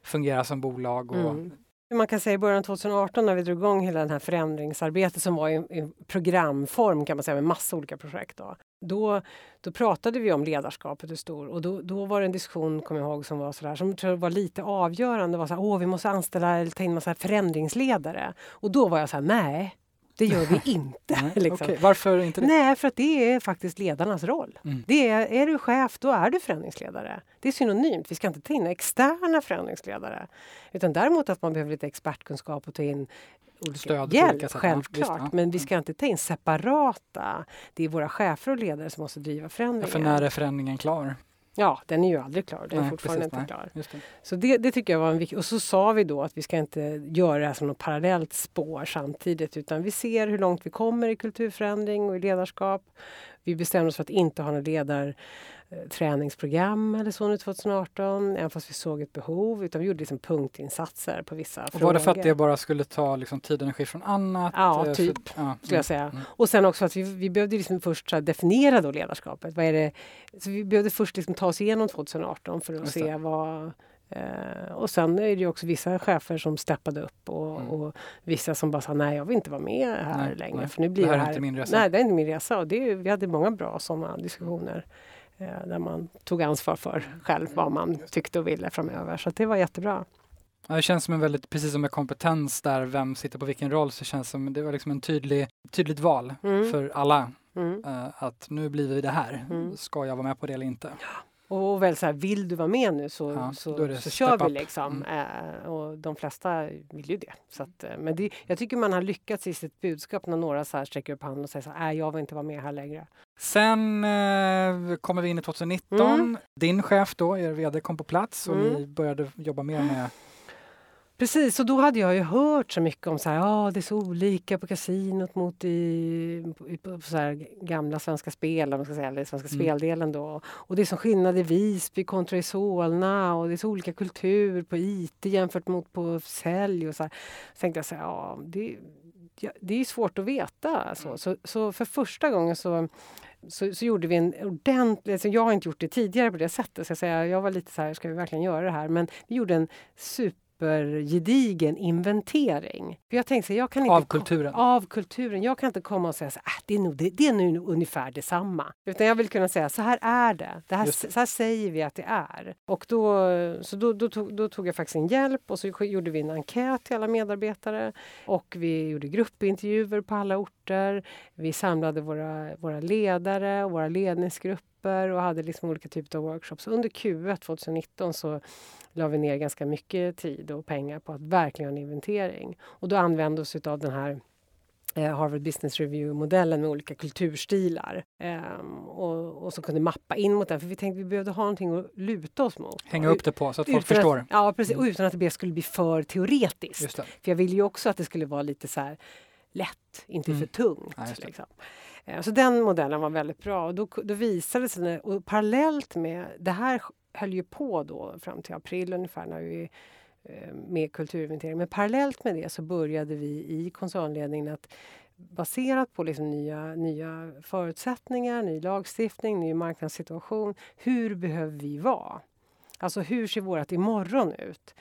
fungera som bolag? Och... Mm. Man kan säga i början av 2018 när vi drog igång hela det här förändringsarbetet som var i, i programform kan man säga med massa olika projekt. Då. Då, då pratade vi om ledarskapet hur stor och då, då var det en diskussion, kommer jag ihåg, som var sådär, som tror var lite avgörande. var så här, Åh, vi måste anställa eller ta in massa förändringsledare. Och då var jag så här, nej, det gör vi [LAUGHS] inte. Nej, liksom. okay. Varför inte det? Nej, för att det är faktiskt ledarnas roll. Mm. Det är, är du chef, då är du förändringsledare. Det är synonymt. Vi ska inte ta in externa förändringsledare. Utan däremot att man behöver lite expertkunskap och ta in olika Stöd hjälp, självklart. Ja, men vi ska inte ta in separata. Det är våra chefer och ledare som måste driva förändringar. Ja, för när är förändringen klar? Ja, den är ju aldrig klar. Den är fortfarande precis, inte klar. Det. Så det, det, tycker jag var en viktig... Och så sa vi då att vi ska inte göra det här som något parallellt spår samtidigt utan vi ser hur långt vi kommer i kulturförändring och i ledarskap. Vi bestämde oss för att inte ha några ledar träningsprogram eller så nu 2018, även fast vi såg ett behov. Utan vi gjorde liksom punktinsatser på vissa och frågor. Var det för att det bara skulle ta liksom tid och energi från annat? Ja, eh, typ. För, ja, skulle jag säga. Mm. Och sen också att vi, vi behövde liksom först definiera då ledarskapet. Vad är det? Så vi behövde först liksom ta oss igenom 2018 för att se vad Uh, och sen är det också vissa chefer som steppade upp och, mm. och vissa som bara sa nej jag vill inte vara med här nej, längre. Nej. För nu blir det här är här, inte min resa. Nej det är inte min resa. Och det, vi hade många bra sådana diskussioner. Eh, där man tog ansvar för själv vad man tyckte och ville framöver. Så det var jättebra. Ja, det känns som en väldigt, precis som med kompetens där, vem sitter på vilken roll, så känns det som det var liksom en tydlig, tydligt val mm. för alla. Mm. Uh, att nu blir vi det här. Mm. Ska jag vara med på det eller inte? Och väl så här, vill du vara med nu så, ja, så, så kör vi liksom. Mm. Eh, och de flesta vill ju det. Så att, eh, men det, jag tycker man har lyckats i sitt budskap när några så här sträcker upp handen och säger så här, jag vill inte vara med här längre. Sen eh, kommer vi in i 2019. Mm. Din chef då, er vd, kom på plats och mm. ni började jobba mer med Precis, och då hade jag ju hört så mycket om så här, ah, det är så olika på kasinot mot i, på så här gamla Svenska Spel, man ska säga, eller Svenska mm. Speldelen då. Och det är så skillnad i Visby kontra i Solna och det är så olika kultur på IT jämfört mot på sälj och så här. Så tänkte jag så här, ja, det, ja, det är svårt att veta. Så, mm. så, så för första gången så så, så gjorde vi en ordentlig... Alltså jag har inte gjort det tidigare på det sättet. Så jag, säga, jag var lite så här, ska vi verkligen göra det här? Men vi gjorde en super supergedigen inventering. För jag tänkte, jag kan inte av kulturen? Av kulturen. Jag kan inte komma och säga att äh, det, är nog, det, det är nu ungefär detsamma. Utan jag vill kunna säga så här är det. det, här. Så här säger vi att det är. Och då, så då, då, tog, då tog jag faktiskt en hjälp och så gjorde vi en enkät till alla medarbetare. Och vi gjorde gruppintervjuer på alla orter. Vi samlade våra, våra ledare och våra ledningsgrupper och hade liksom olika typer av workshops. Under Q1 2019 så la vi ner ganska mycket tid och pengar på att verkligen göra en inventering. Och då använde oss av den här eh, Harvard Business Review-modellen med olika kulturstilar. Um, och, och så kunde mappa in mot den, för vi tänkte vi behövde ha någonting att luta oss mot. Hänga upp det på så att folk förstår. Att, ja, precis. Och mm. utan att det skulle bli för teoretiskt. För jag ville ju också att det skulle vara lite så här lätt, inte mm. för tungt. Ja, liksom. Eh, så den modellen var väldigt bra. Och då, då visade det sig, och parallellt med det här höll ju på då fram till april ungefär när vi eh, med kulturinventering. Men parallellt med det så började vi i koncernledningen att baserat på liksom nya, nya förutsättningar, ny lagstiftning, ny marknadssituation. Hur behöver vi vara? Alltså hur ser vårt imorgon ut?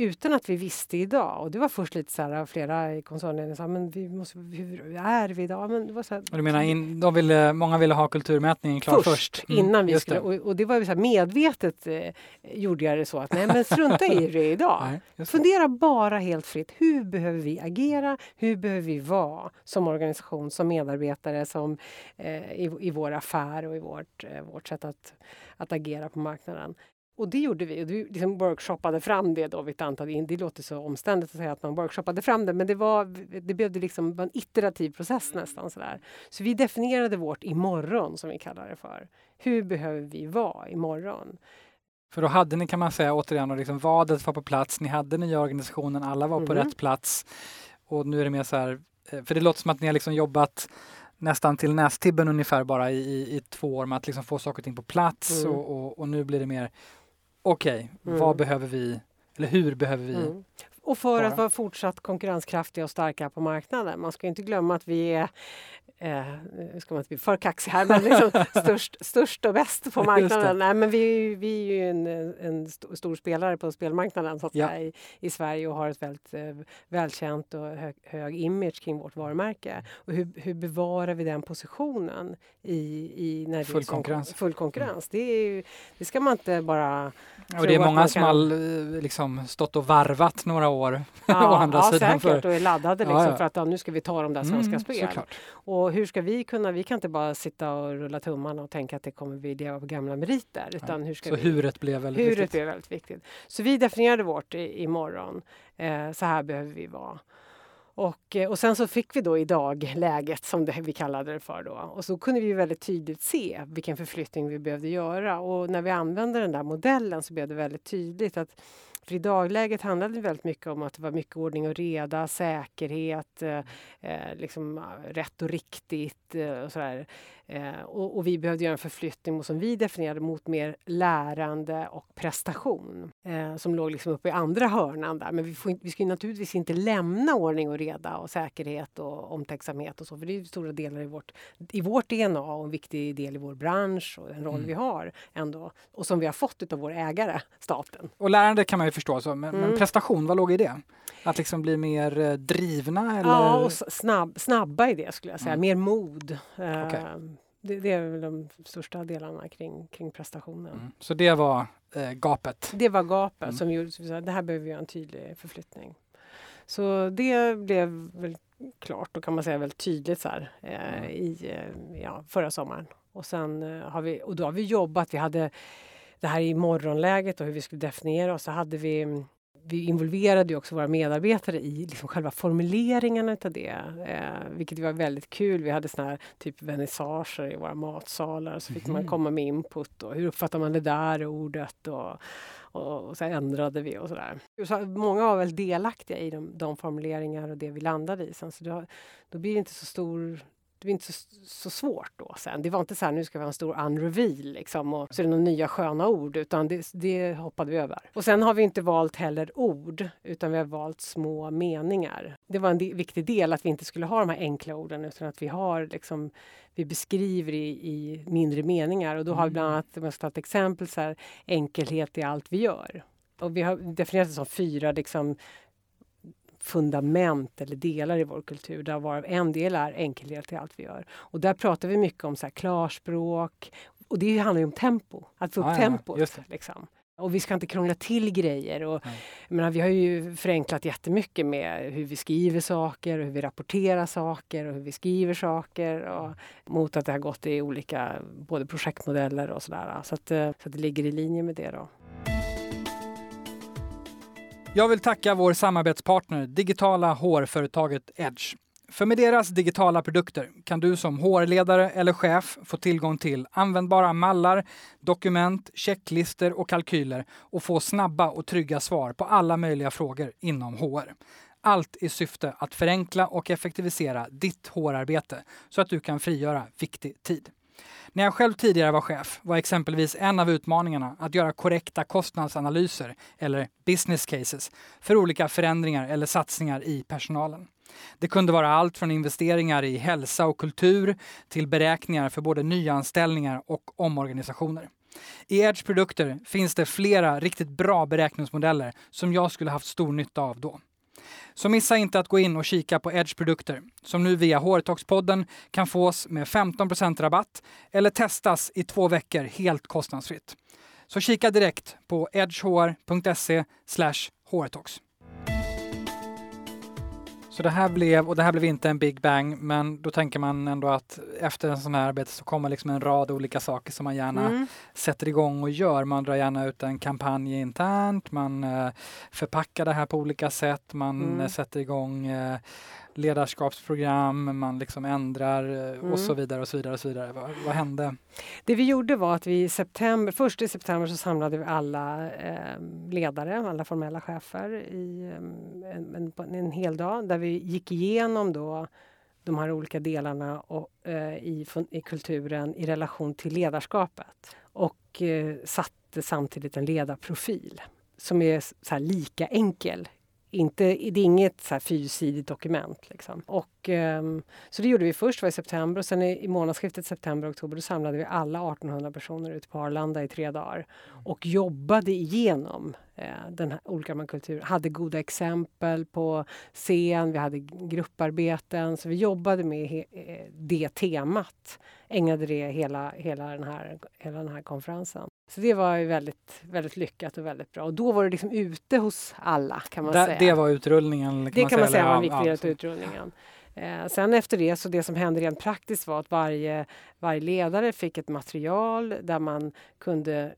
Utan att vi visste idag. Och det var först lite så här, flera i koncernledningen sa, men vi måste, hur är vi idag? Men det var så här, och du menar, in, de ville, många ville ha kulturmätningen klar först? först. Mm, innan vi skulle, det. Och, och, det var så här, medvetet eh, gjorde jag det så att nej men strunta i det idag. [LAUGHS] Nej, Fundera bara helt fritt. Hur behöver vi agera? Hur behöver vi vara som organisation, som medarbetare, som eh, i, i vår affär och i vårt, eh, vårt sätt att, att agera på marknaden. Och det gjorde vi. Och vi liksom workshoppade fram det då vid ett antal... Det låter så omständigt att säga att man workshoppade fram det men det, var, det blev liksom en iterativ process nästan. Sådär. Så vi definierade vårt imorgon som vi kallar det för. Hur behöver vi vara imorgon? För då hade ni kan man säga återigen, liksom, vadet var på plats, ni hade nya organisationen, alla var på mm. rätt plats. Och nu är det mer så här, eh, för det låter som att ni har liksom jobbat nästan till nästibben ungefär bara i, i, i två år med att liksom få saker och ting på plats mm. och, och, och, nu blir det mer okej, okay, mm. vad behöver vi, eller hur behöver vi mm. Och för att vara fortsatt konkurrenskraftiga och starka på marknaden. Man ska inte glömma att vi är eh, ska man inte bli för kaxig här, men liksom [LAUGHS] störst, störst och bäst på marknaden. Nej, men vi, vi är ju en, en stor spelare på spelmarknaden så att ja. säga, i, i Sverige och har ett väldigt eh, välkänt och hög, hög, image kring vårt varumärke. Och hur, hur bevarar vi den positionen i, i när full, konkurrens. full konkurrens? Det, är, det ska man inte bara... och det är många som har eh, liksom stått och varvat några år. [LAUGHS] Ja, andra ja sidan säkert och är laddade liksom, ja, ja. för att ja, nu ska vi ta de där svenska mm, spel. Och hur ska vi kunna, vi kan inte bara sitta och rulla tummarna och tänka att det kommer vi leva på gamla meriter. Utan hur ska så vi, huret blev väldigt huret viktigt? Blev väldigt viktigt. Så vi definierade vårt i, imorgon. Eh, så här behöver vi vara. Och, eh, och sen så fick vi då idag läget som det, vi kallade det för då. Och så kunde vi väldigt tydligt se vilken förflyttning vi behövde göra. Och när vi använde den där modellen så blev det väldigt tydligt att för i dagläget handlade det väldigt mycket om att det var mycket ordning och reda, säkerhet, eh, eh liksom rätt och riktigt eh, och sådär. Eh, och, och, vi behövde göra en förflyttning som vi definierade mot mer lärande och prestation eh, som låg liksom uppe i andra hörnan där. Men vi, får, vi ska naturligtvis inte lämna ordning och reda och säkerhet och omtänksamhet och så, för det är stora delar i vårt, i vårt DNA och en viktig del i vår bransch och den roll mm. vi har ändå och som vi har fått av vår ägare, staten. Och lärande kan man ju förstå, så, men, mm. men prestation, vad låg i det? Att liksom bli mer eh, drivna? Eller? Ja, och snabb, snabba i det skulle jag säga. Mm. Mer mod. Okay. Det, det, är väl de största delarna kring, kring prestationen. Mm. Så det var eh, gapet? Det var gapet mm. som gjorde att det här behöver vi göra en tydlig förflyttning. Så det blev väl klart och kan man säga väldigt tydligt så här, eh, mm. i eh, ja, förra sommaren. Och sen eh, har vi, och då har vi jobbat, vi hade det här i morgonläget och hur vi skulle definiera oss. Så hade vi vi involverade ju också våra medarbetare i liksom själva formuleringarna av det, eh, vilket var väldigt kul. Vi hade såna här typ vernissager i våra matsalar så fick mm. man komma med input och hur uppfattar man det där ordet och, och, och så ändrade vi och sådär. Så många var väl delaktiga i de, de formuleringar och det vi landade i sen så då, då blir det inte så stor det var inte så, så, svårt då sen. Det var inte så här, nu ska vi ha en stor unreveal liksom och så är det några nya sköna ord utan det, det hoppade vi över. Och sen har vi inte valt heller ord utan vi har valt små meningar. Det var en viktig del att vi inte skulle ha de här enkla orden utan att vi har liksom vi beskriver i, i mindre meningar och då har vi bland mm. annat, om jag ska ta ett exempel, så här, enkelhet i allt vi gör. Och vi har definierat det som fyra liksom, fundament eller delar i vår kultur där varav en del är enkelhet i allt vi gör. Och där pratar vi mycket om så här klarspråk och det handlar ju om tempo, att få upp Ah, ja, tempot. det. Liksom. Och vi ska inte krångla till grejer. Och, jag menar, vi har ju förenklat jättemycket med hur vi skriver saker, och hur vi rapporterar saker och hur vi skriver saker. Och, mot att det har gått i olika både projektmodeller och sådär. Så att, eh, så att det ligger i linje med det. Då. Jag vill tacka vår samarbetspartner, digitala hårföretaget Edge. För med deras digitala produkter kan du som hårledare eller chef få tillgång till användbara mallar, dokument, checklister och kalkyler och få snabba och trygga svar på alla möjliga frågor inom HR. Allt i syfte att förenkla och effektivisera ditt hårarbete så att du kan frigöra viktig tid. När jag själv tidigare var chef var exempelvis en av utmaningarna att göra korrekta kostnadsanalyser eller business cases för olika förändringar eller satsningar i personalen. Det kunde vara allt från investeringar i hälsa och kultur till beräkningar för både nyanställningar och omorganisationer. I Edge produkter finns det flera riktigt bra beräkningsmodeller som jag skulle haft stor nytta av då. Så missa inte att gå in och kika på Edge produkter som nu via HRtox-podden kan fås med 15% rabatt eller testas i två veckor helt kostnadsfritt. Så kika direkt på edgehr.se hårtalks. Så det här blev, och det här blev inte en big bang, men då tänker man ändå att efter en sån här arbete så kommer liksom en rad olika saker som man gärna Mm. sätter igång och gör. Man drar gärna ut en kampanj internt, man eh, förpackar det här på olika sätt, man Mm. eh, sätter igång eh, ledarskapsprogram, man liksom ändrar eh, Mm. och så vidare och så vidare. Och så vidare. Vad, vad hände? Det vi gjorde var att vi i september, först i september så samlade vi alla eh, ledare, alla formella chefer i eh, en, en, en hel dag där vi gick igenom då de här olika delarna och, eh, i, i kulturen i relation till ledarskapet. Och eh, satte samtidigt en ledarprofil som är så lika enkel. Inte, det är inget så här fyrsidigt dokument. Liksom. Och, så det gjorde vi först var i september och sen i, i månadsskiftet september-oktober då samlade vi alla 1800 personer ute på Arlanda i tre dagar och jobbade igenom eh, den här olika kulturen. Hade goda exempel på scen, vi hade grupparbeten. Så vi jobbade med he, eh, det temat. Ägnade det hela, hela, den här, hela den här konferensen. Så det var ju väldigt, väldigt lyckat och väldigt bra. Och då var det liksom ute hos alla kan man Där, säga. det var utrullningen? Det kan man säga var en viktig del Ja, av utrullningen. Eh, sen efter det, så det som hände rent praktiskt var att varje, varje ledare fick ett material där man kunde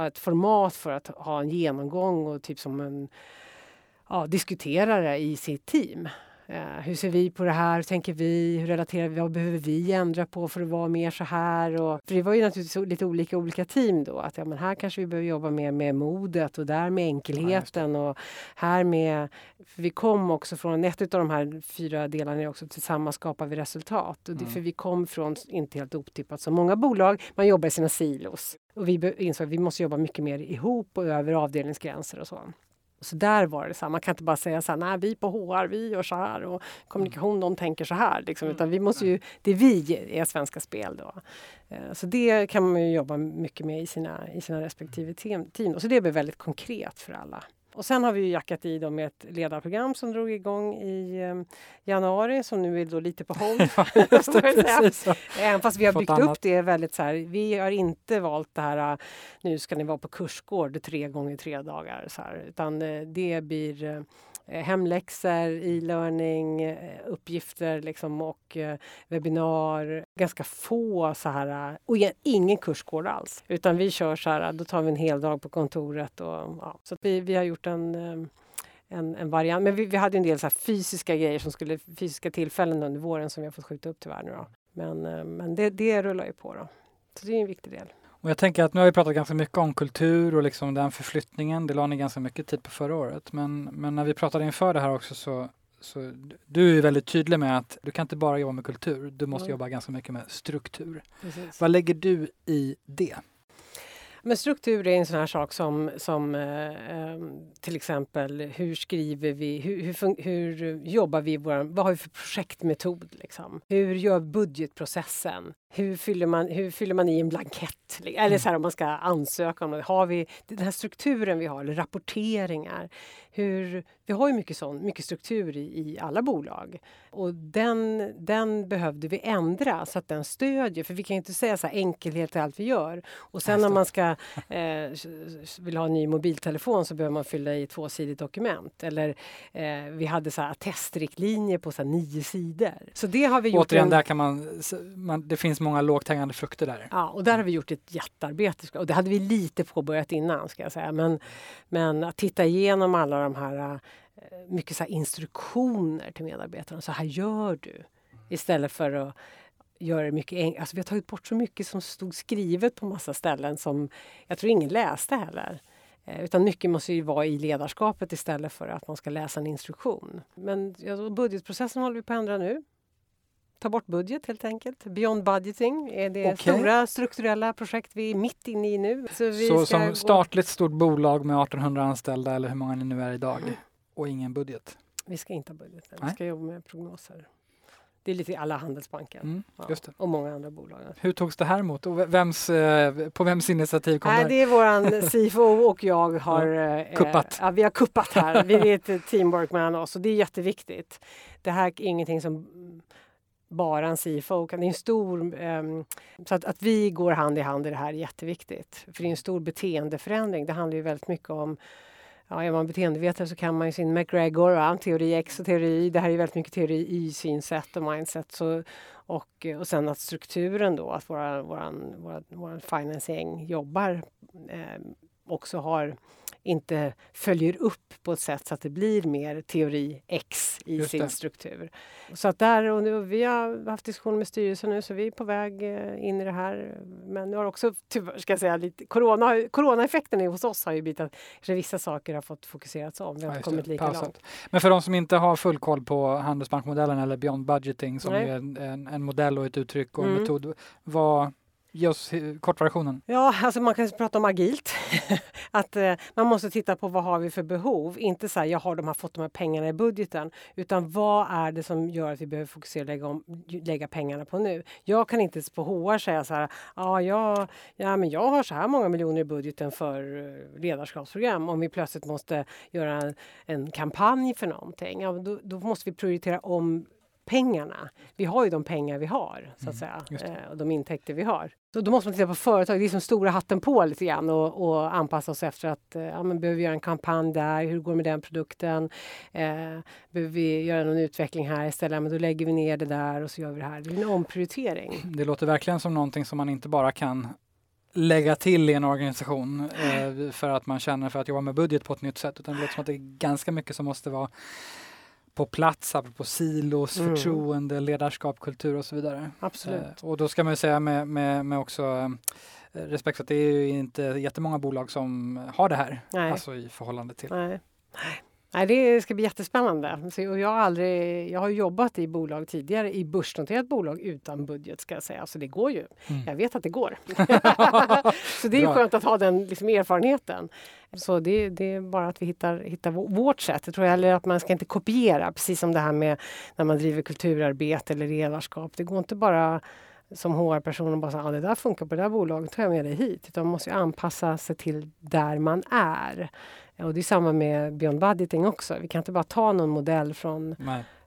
ett format för att ha en genomgång och typ som en ja, diskuterare i sitt team. Eh, hur ser vi på det här? Hur tänker vi? Hur relaterar vi? Vad behöver vi ändra på för att vara mer så här? Och, för det var ju naturligtvis lite olika olika team då. Att ja, men här kanske vi behöver jobba mer med modet och där med enkelheten och här med... För vi kom också från, ett av de här fyra delarna är också tillsammans skapar vi resultat. Och det, Mm. För vi kom från, inte helt otippat som många bolag, man jobbar i sina silos. Och vi insåg att vi måste jobba mycket mer ihop och över avdelningsgränser och så. Så där var det så här, man kan inte bara säga så här, nej vi på HR, vi gör så här och kommunikation, de tänker så här. Liksom, utan vi måste ju, det är vi är Svenska Spel då. Eh, Så det kan man ju jobba mycket med i sina, i sina respektive team. så det blir väldigt konkret för alla. Och sen har vi ju jackat i dem med ett ledarprogram som drog igång i eh, januari som nu är då lite på hold. [LAUGHS] [LAUGHS] Så. Även fast vi har Fått byggt annat. upp det väldigt så här. Vi har inte valt det här, äh, nu ska ni vara på kursgård tre gånger tre dagar. Så här, utan eh, det blir eh, Eh, hemläxor, e-learning, eh, uppgifter liksom, och eh, webbinar. Ganska få så här, och igen, ingen kursgård alls. Utan vi kör så här, då tar vi en hel dag på kontoret. Och, ja, så att vi, vi har gjort en en, en variant. Men vi, vi hade en del så här fysiska grejer, som skulle, fysiska tillfällen under våren som vi har fått skjuta upp tyvärr nu då. Men, men det, det rullar ju på då. Så det är en viktig del. Och jag tänker att nu har vi pratat ganska mycket om kultur och liksom den förflyttningen. Det la ni ganska mycket tid på förra året. Men, men när vi pratade inför det här också så, så du är väldigt tydlig med att du kan inte bara jobba med kultur. Du måste Mm. jobba ganska mycket med struktur. Precis. Vad lägger du i det? Men struktur är en sån här sak som, som eh, eh, till exempel hur skriver vi, hur, hur, hur jobbar vi, våran, vad har vi för projektmetod? Liksom? Hur gör budgetprocessen? Hur fyller man, hur fyller man i en blankett? Eller så här, om man ska ansöka om det. Har vi den här strukturen vi har, eller rapporteringar? Hur, vi har ju mycket, sån, mycket struktur i, i alla bolag. Och den, den behövde vi ändra så att den stödjer. För vi kan inte säga så här enkelhet i allt vi gör. Och sen när man ska eh, vill ha en ny mobiltelefon så behöver man fylla i ett tvåsidigt dokument. Eller eh, vi hade så här testriktlinjer på så här nio sidor. Så det har vi gjort. Återigen, en... där kan man, man, det finns många lågt hängande frukter där. Ja, och där har vi gjort ett jättearbete. Och det hade vi lite påbörjat innan ska jag säga. Men, men att titta igenom alla de här eh, mycket så instruktioner till medarbetarna. Så här gör du. Istället för att göra det mycket enklare. Alltså vi har tagit bort så mycket som stod skrivet på massa ställen som jag tror ingen läste heller. Eh, utan mycket måste ju vara i ledarskapet istället för att man ska läsa en instruktion. Men ja, budgetprocessen håller vi på att ändra nu. Ta bort budget helt enkelt. Beyond budgeting är det okay. stora strukturella projekt vi är mitt inne i nu. Så, så som statligt stort bolag med 1800 anställda eller hur många ni nu är idag och ingen budget? Vi ska inte ha budget, vi ska jobba med prognoser. Det är lite alla Handelsbanken mm, ja, och många andra bolag. Hur togs det här emot och vems, eh, på vems initiativ kom Nej, det? Det är våran CFO och jag har ja, eh, kuppat. ja, vi har kuppat här. Vi [LAUGHS] är ett teamwork mellan oss och det är jätteviktigt. Det här är ingenting som bara en CFO kan. Det är en stor, um, så att, att vi går hand i hand i det här är jätteviktigt. För det är en stor beteendeförändring. Det handlar ju väldigt mycket om ja, är man beteendevetare så kan man ju sin McGregor, teori X och teori Y. Det här är väldigt mycket teori Y, synsätt och mindset. Så, och, och sen att strukturen då, att våra, våran, våra, våran financing jobbar eh, också har inte följer upp på ett sätt så att det blir mer teori X i Just sin det. struktur. Så att där, och nu, vi har haft diskussioner med styrelsen nu så vi är på väg eh, in i det här. Men nu har också, tyvärr ska jag säga, lite, corona, coronaeffekten hos oss har ju blivit att vissa saker har fått fokuserats om. Vi har ja, kommit lika långt. Men för de som inte har full koll på Handelsbankmodellen eller Beyond Budgeting som Nej. är en, en, en, modell och ett uttryck och en mm. metod. Vad Ge eh, oss kortversionen. Ja, alltså man kan prata om agilt. [LAUGHS] att eh, man måste titta på vad har vi för behov. Inte så här, jag har de här, fått de här pengarna i budgeten. Utan vad är det som gör att vi behöver fokusera och lägga, om, lägga pengarna på nu? Jag kan inte på HR säga så här, ah, ja, ja, men jag har så här många miljoner i budgeten för eh, ledarskapsprogram. Om vi plötsligt måste göra en, en kampanj för någonting, ja, då, då måste vi prioritera om pengarna. Vi har ju de pengar vi har, så att mm, säga, eh, och de intäkter vi har. Så då måste man titta på företag, det är som stora hatten på lite grann och, och anpassa oss efter att eh, ja, men behöver vi göra en kampanj där, hur går det med den produkten? Eh, behöver vi göra någon utveckling här istället? Men då lägger vi ner det där och så gör vi det här. Det är en omprioritering. Det låter verkligen som någonting som man inte bara kan lägga till i en organisation eh, för att man känner för att jobba med budget på ett nytt sätt utan det låter som att det är ganska mycket som måste vara på plats, apropå silos, mm. förtroende, ledarskap, kultur och så vidare. Absolut. Eh, och då ska man ju säga med, med, med också eh, respekt att det är ju inte jättemånga bolag som har det här, Nej. alltså i förhållande till. Nej. Nej, det ska bli jättespännande. Så jag, har aldrig, jag har jobbat i bolag tidigare, i börsnoterat bolag utan budget ska jag säga. Så det går ju. Mm. Jag vet att det går. [LAUGHS] så det är Bra. skönt att ha den liksom, erfarenheten. Så det, det, är bara att vi hittar, hittar vårt sätt. Jag tror heller att man ska inte kopiera, precis som det här med när man driver kulturarbete eller ledarskap. Det går inte bara som HR-person och bara säga ah, det där funkar på det där bolaget, tar jag med det hit. Utan man måste anpassa sig till där man är. Och det är samma med Beyond Budgeting också. Vi kan inte bara ta någon modell från,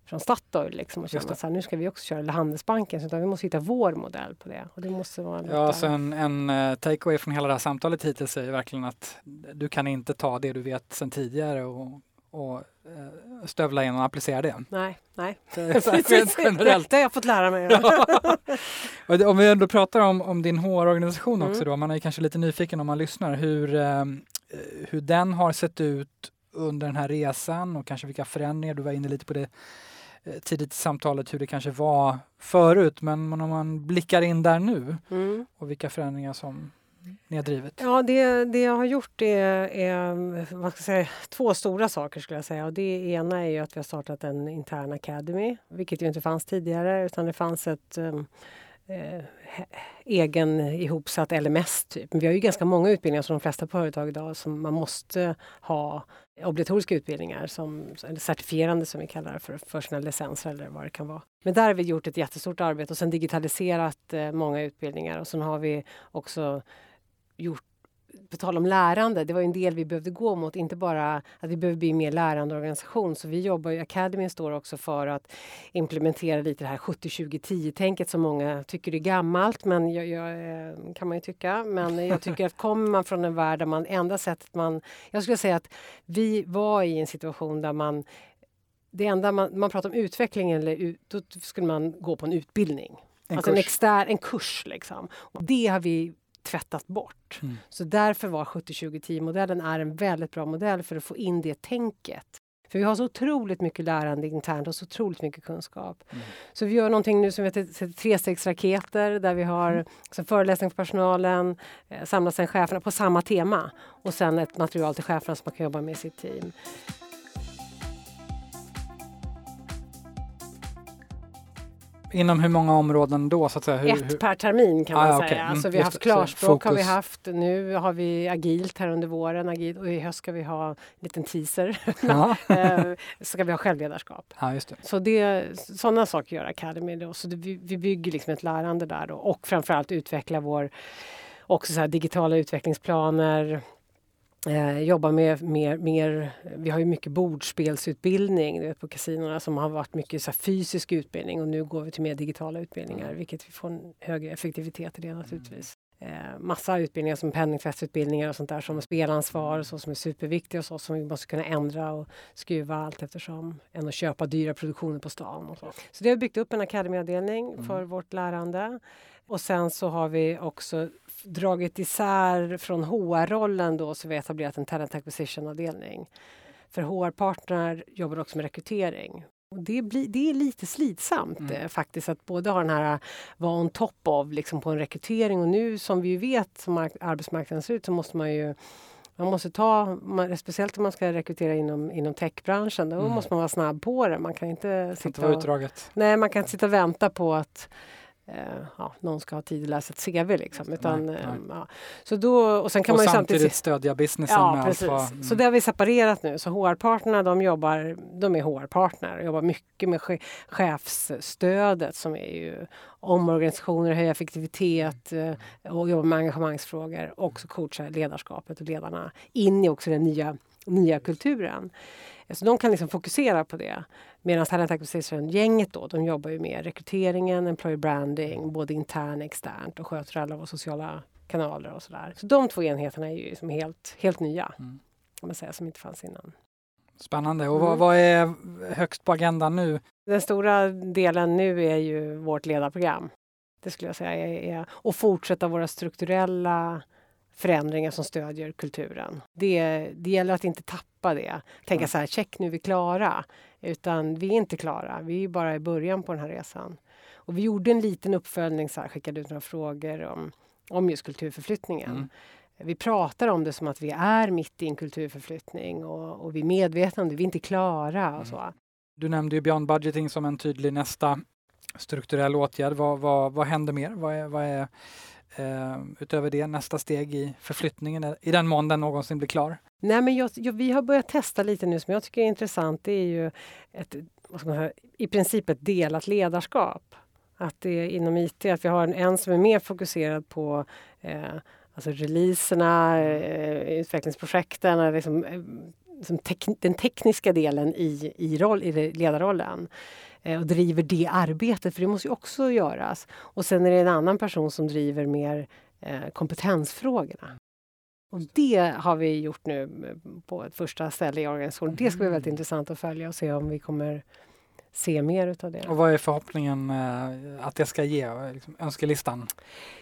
från Statoil liksom och känna att nu ska vi också köra, eller Handelsbanken, utan vi måste hitta vår modell på det. Och det måste vara ja, så en, en uh, takeaway från hela det här samtalet hittills är verkligen att du kan inte ta det du vet sedan tidigare och, och uh, stövla in och applicera det. Nej, nej. [LAUGHS] Generellt. Det har jag fått lära mig. [LAUGHS] ja. om vi ändå pratar om, om din HR-organisation också mm. då, man är kanske lite nyfiken om man lyssnar. Hur, Eh, hur den har sett ut under den här resan och kanske vilka förändringar, du var inne lite på det eh, tidigt i samtalet hur det kanske var förut men om man blickar in där nu mm. och vilka förändringar som ni har drivit? Ja, det, det jag har gjort är, är vad ska jag säga, två stora saker skulle jag säga. Och det ena är att vi har startat en intern academy, vilket ju inte fanns tidigare utan det fanns ett um, eh, egen ihopsatt LMS. Typ. Men vi har ju ganska många utbildningar som de flesta företag idag som man måste ha obligatoriska utbildningar, som, eller certifierande som vi kallar det för, för sina licenser eller vad det kan vara. Men där har vi gjort ett jättestort arbete och sen digitaliserat eh, många utbildningar och sen har vi också gjort på tal om lärande, det var en del vi behövde gå mot, inte bara att vi behöver bli mer lärande organisation. Så vi jobbar ju, Academy står också för att implementera lite det här 70-20-10-tänket som många tycker är gammalt, men jag, jag, eh, kan man ju tycka. Men jag tycker att kommer man från en värld där man, enda sättet man... Jag skulle säga att vi var i en situation där man det enda man, man pratar om utveckling, eller, då skulle man gå på en utbildning. En alltså kurs. en extern en kurs. Liksom. Och det har vi tvättat bort. Mm. Så därför var 70-20-10-modellen är en väldigt bra modell för att få in det tänket. För vi har så otroligt mycket lärande internt och så otroligt mycket kunskap. Mm. Så vi gör någonting nu som heter trestegsraketer där vi har mm. föreläsning för personalen, eh, samlar sen cheferna på samma tema och sen ett material till cheferna som man kan jobba med i sitt team. Inom hur många områden då? Så att säga? Hur, Ett hur... per termin kan ah, man säga. Okay. Mm, alltså, vi har haft klarspråk har vi haft. Nu har vi agilt här under våren. Agilt, och i höst ska vi ha en liten teaser. [LAUGHS] eh, ska vi ha självledarskap. Ah, just det. Så det, sådana saker gör Academy. Då. Så det, vi, vi bygger liksom ett lärande där då. och framförallt utveckla vår också så digitala utvecklingsplaner Eh, jobbar med mer, mer, vi har ju mycket bordspelsutbildning vet, på kasinorna som har varit mycket så fysisk utbildning och nu går vi till mer digitala utbildningar mm. vilket vi får en högre effektivitet i det naturligtvis. Eh, massa utbildningar som penningtvättsutbildningar och sånt där som spelansvar och så som är superviktiga och så som vi måste kunna ändra och skruva allt eftersom än att köpa dyra produktioner på stan. Och så. så det har byggt upp en Academy-avdelning mm. för vårt lärande. Och sen så har vi också dragit isär från HR-rollen då så vi har etablerat en talent acquisition-avdelning. För HR-partner jobbar också med rekrytering. Och det, blir, det är lite slitsamt mm. eh, faktiskt att både ha den här vara on top of liksom på en rekrytering och nu som vi vet som arbetsmarknaden ser ut så måste man ju man måste ta, man, speciellt om man ska rekrytera inom, inom techbranschen, då mm. måste man vara snabb på det. Man kan inte sitta och, Nej, man kan inte sitta och vänta på att eh, ja, någon ska ha tid att läsa ett CV. Liksom. Utan, nej, nej. Ehm, ja. Så då, och sen kan och man samtidigt, samtidigt stödja businessen ja, med precis. vad, mm. Så det har vi separerat nu. Så HR-partnerna de jobbar, de är HR-partner och jobbar mycket med chefsstödet som är ju omorganisationer, höja effektivitet eh, och jobba med engagemangsfrågor och också coacha ledarskapet och ledarna in i också den nya, nya kulturen. Så de kan liksom fokusera på det. Medan Talent Acquisition-gänget då, de jobbar ju med rekryteringen, employer branding, både internt och externt och sköter alla våra sociala kanaler och sådär. Så de två enheterna är ju liksom helt, helt nya, mm. kan man säga, som inte fanns innan. Spännande. Och mm. vad, vad, är högst på agendan nu? Den stora delen nu är ju vårt ledarprogram. Det skulle jag säga är, är och fortsätta våra strukturella förändringar som stödjer kulturen. Det, det gäller att inte tappa det. Tänka mm. så här, check nu är vi klara. Utan vi är inte klara, vi är bara i början på den här resan. Och vi gjorde en liten uppföljning, så här, skickade ut några frågor om, om just kulturförflyttningen. Mm. Vi pratar om det som att vi är mitt i en kulturförflyttning och, och vi är medvetna om det, vi är inte klara. Och mm. så. Du nämnde ju Beyond Budgeting som en tydlig nästa strukturell åtgärd. Vad, vad, vad händer mer? Vad är, vad är eh, utöver det nästa steg i förflyttningen i den mån den någonsin blir klar? Nej, men jag, jag, vi har börjat testa lite nu som jag tycker är intressant. Det är ju ett, vad ska man säga, i princip ett delat ledarskap. Att det är inom IT, att vi har en, en som är mer fokuserad på eh, alltså releaserna, eh, utvecklingsprojekten, liksom, eh, tek, den tekniska delen i, i, roll, i ledarrollen. Eh, och driver det arbetet, för det måste ju också göras. Och sen är det en annan person som driver mer eh, kompetensfrågorna. Och det har vi gjort nu eh, på ett första ställe i organisationen. Det ska bli väldigt mm. intressant att följa och se om vi kommer se mer utav det. Och vad är förhoppningen att det ska ge, liksom, önskelistan?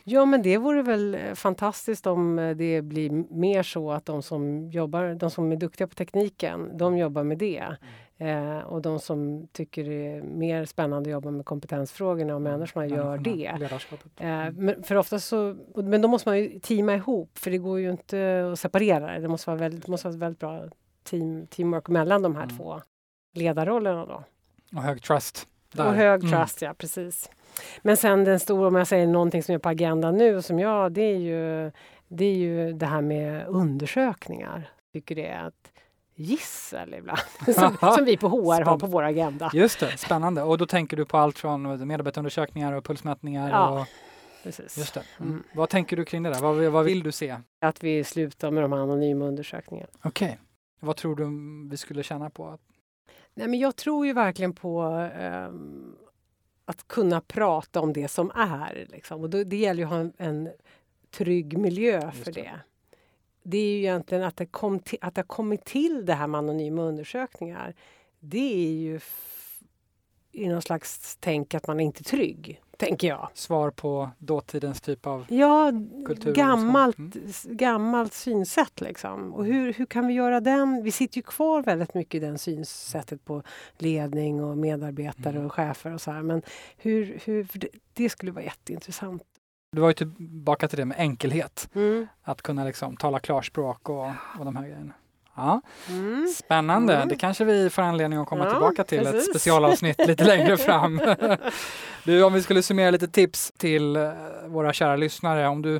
Ja men det vore väl fantastiskt om det blir mer så att de som jobbar, de som är duktiga på tekniken, de jobbar med det. Mm. Eh, och de som tycker det är mer spännande att jobba med kompetensfrågorna och mm. människorna gör det. Eh, mm. men, för ofta så, men då måste man ju teama ihop för det går ju inte att separera det. Det måste vara väldigt, måste vara väldigt bra team, teamwork mellan de här mm. två ledarrollerna. Då. Och hög trust Där. Och hög Mm. trust, ja precis. Men sen den stora, om jag säger någonting som är på agendan nu, som jag, det är ju det, är ju det här med undersökningar. Tycker det är ett gissel ibland, [LAUGHS] som, som vi på HR har på vår agenda. Just det, spännande. Och då tänker du på allt från medarbetarundersökningar och pulsmätningar. Ja, och, Precis. just det. Mm. Mm. Vad tänker du kring det där? Vad, vad vill du se? Att vi slutar med de här anonyma undersökningarna. Okej. Vad tror du vi skulle tjäna på? Nej, men jag tror ju verkligen på ehm, att kunna prata om det som är. Liksom. Och då, det gäller ju att ha en, en trygg miljö för det. det. Det. är ju egentligen att det, kom till, att det har kommit till det här med anonyma undersökningar. Det är ju i någon slags tänk att man är inte är trygg, tänker jag. Svar på dåtidens typ av Ja, kultur? gammalt, Mm. gammalt synsätt liksom. Och hur, hur kan vi göra den? Vi sitter ju kvar väldigt mycket i den synsättet på ledning och medarbetare Mm. och chefer och så här. Men hur, hur, det, det skulle vara jätteintressant. Du var ju tillbaka till det med enkelhet. Mm. Att kunna liksom tala klarspråk och, och de här grejerna. Ja, Mm. spännande. Mm. Det kanske vi får anledning att komma Ja, tillbaka till ett precis. specialavsnitt lite [LAUGHS] längre fram. Du, om vi skulle summera lite tips till eh, våra kära lyssnare. Om du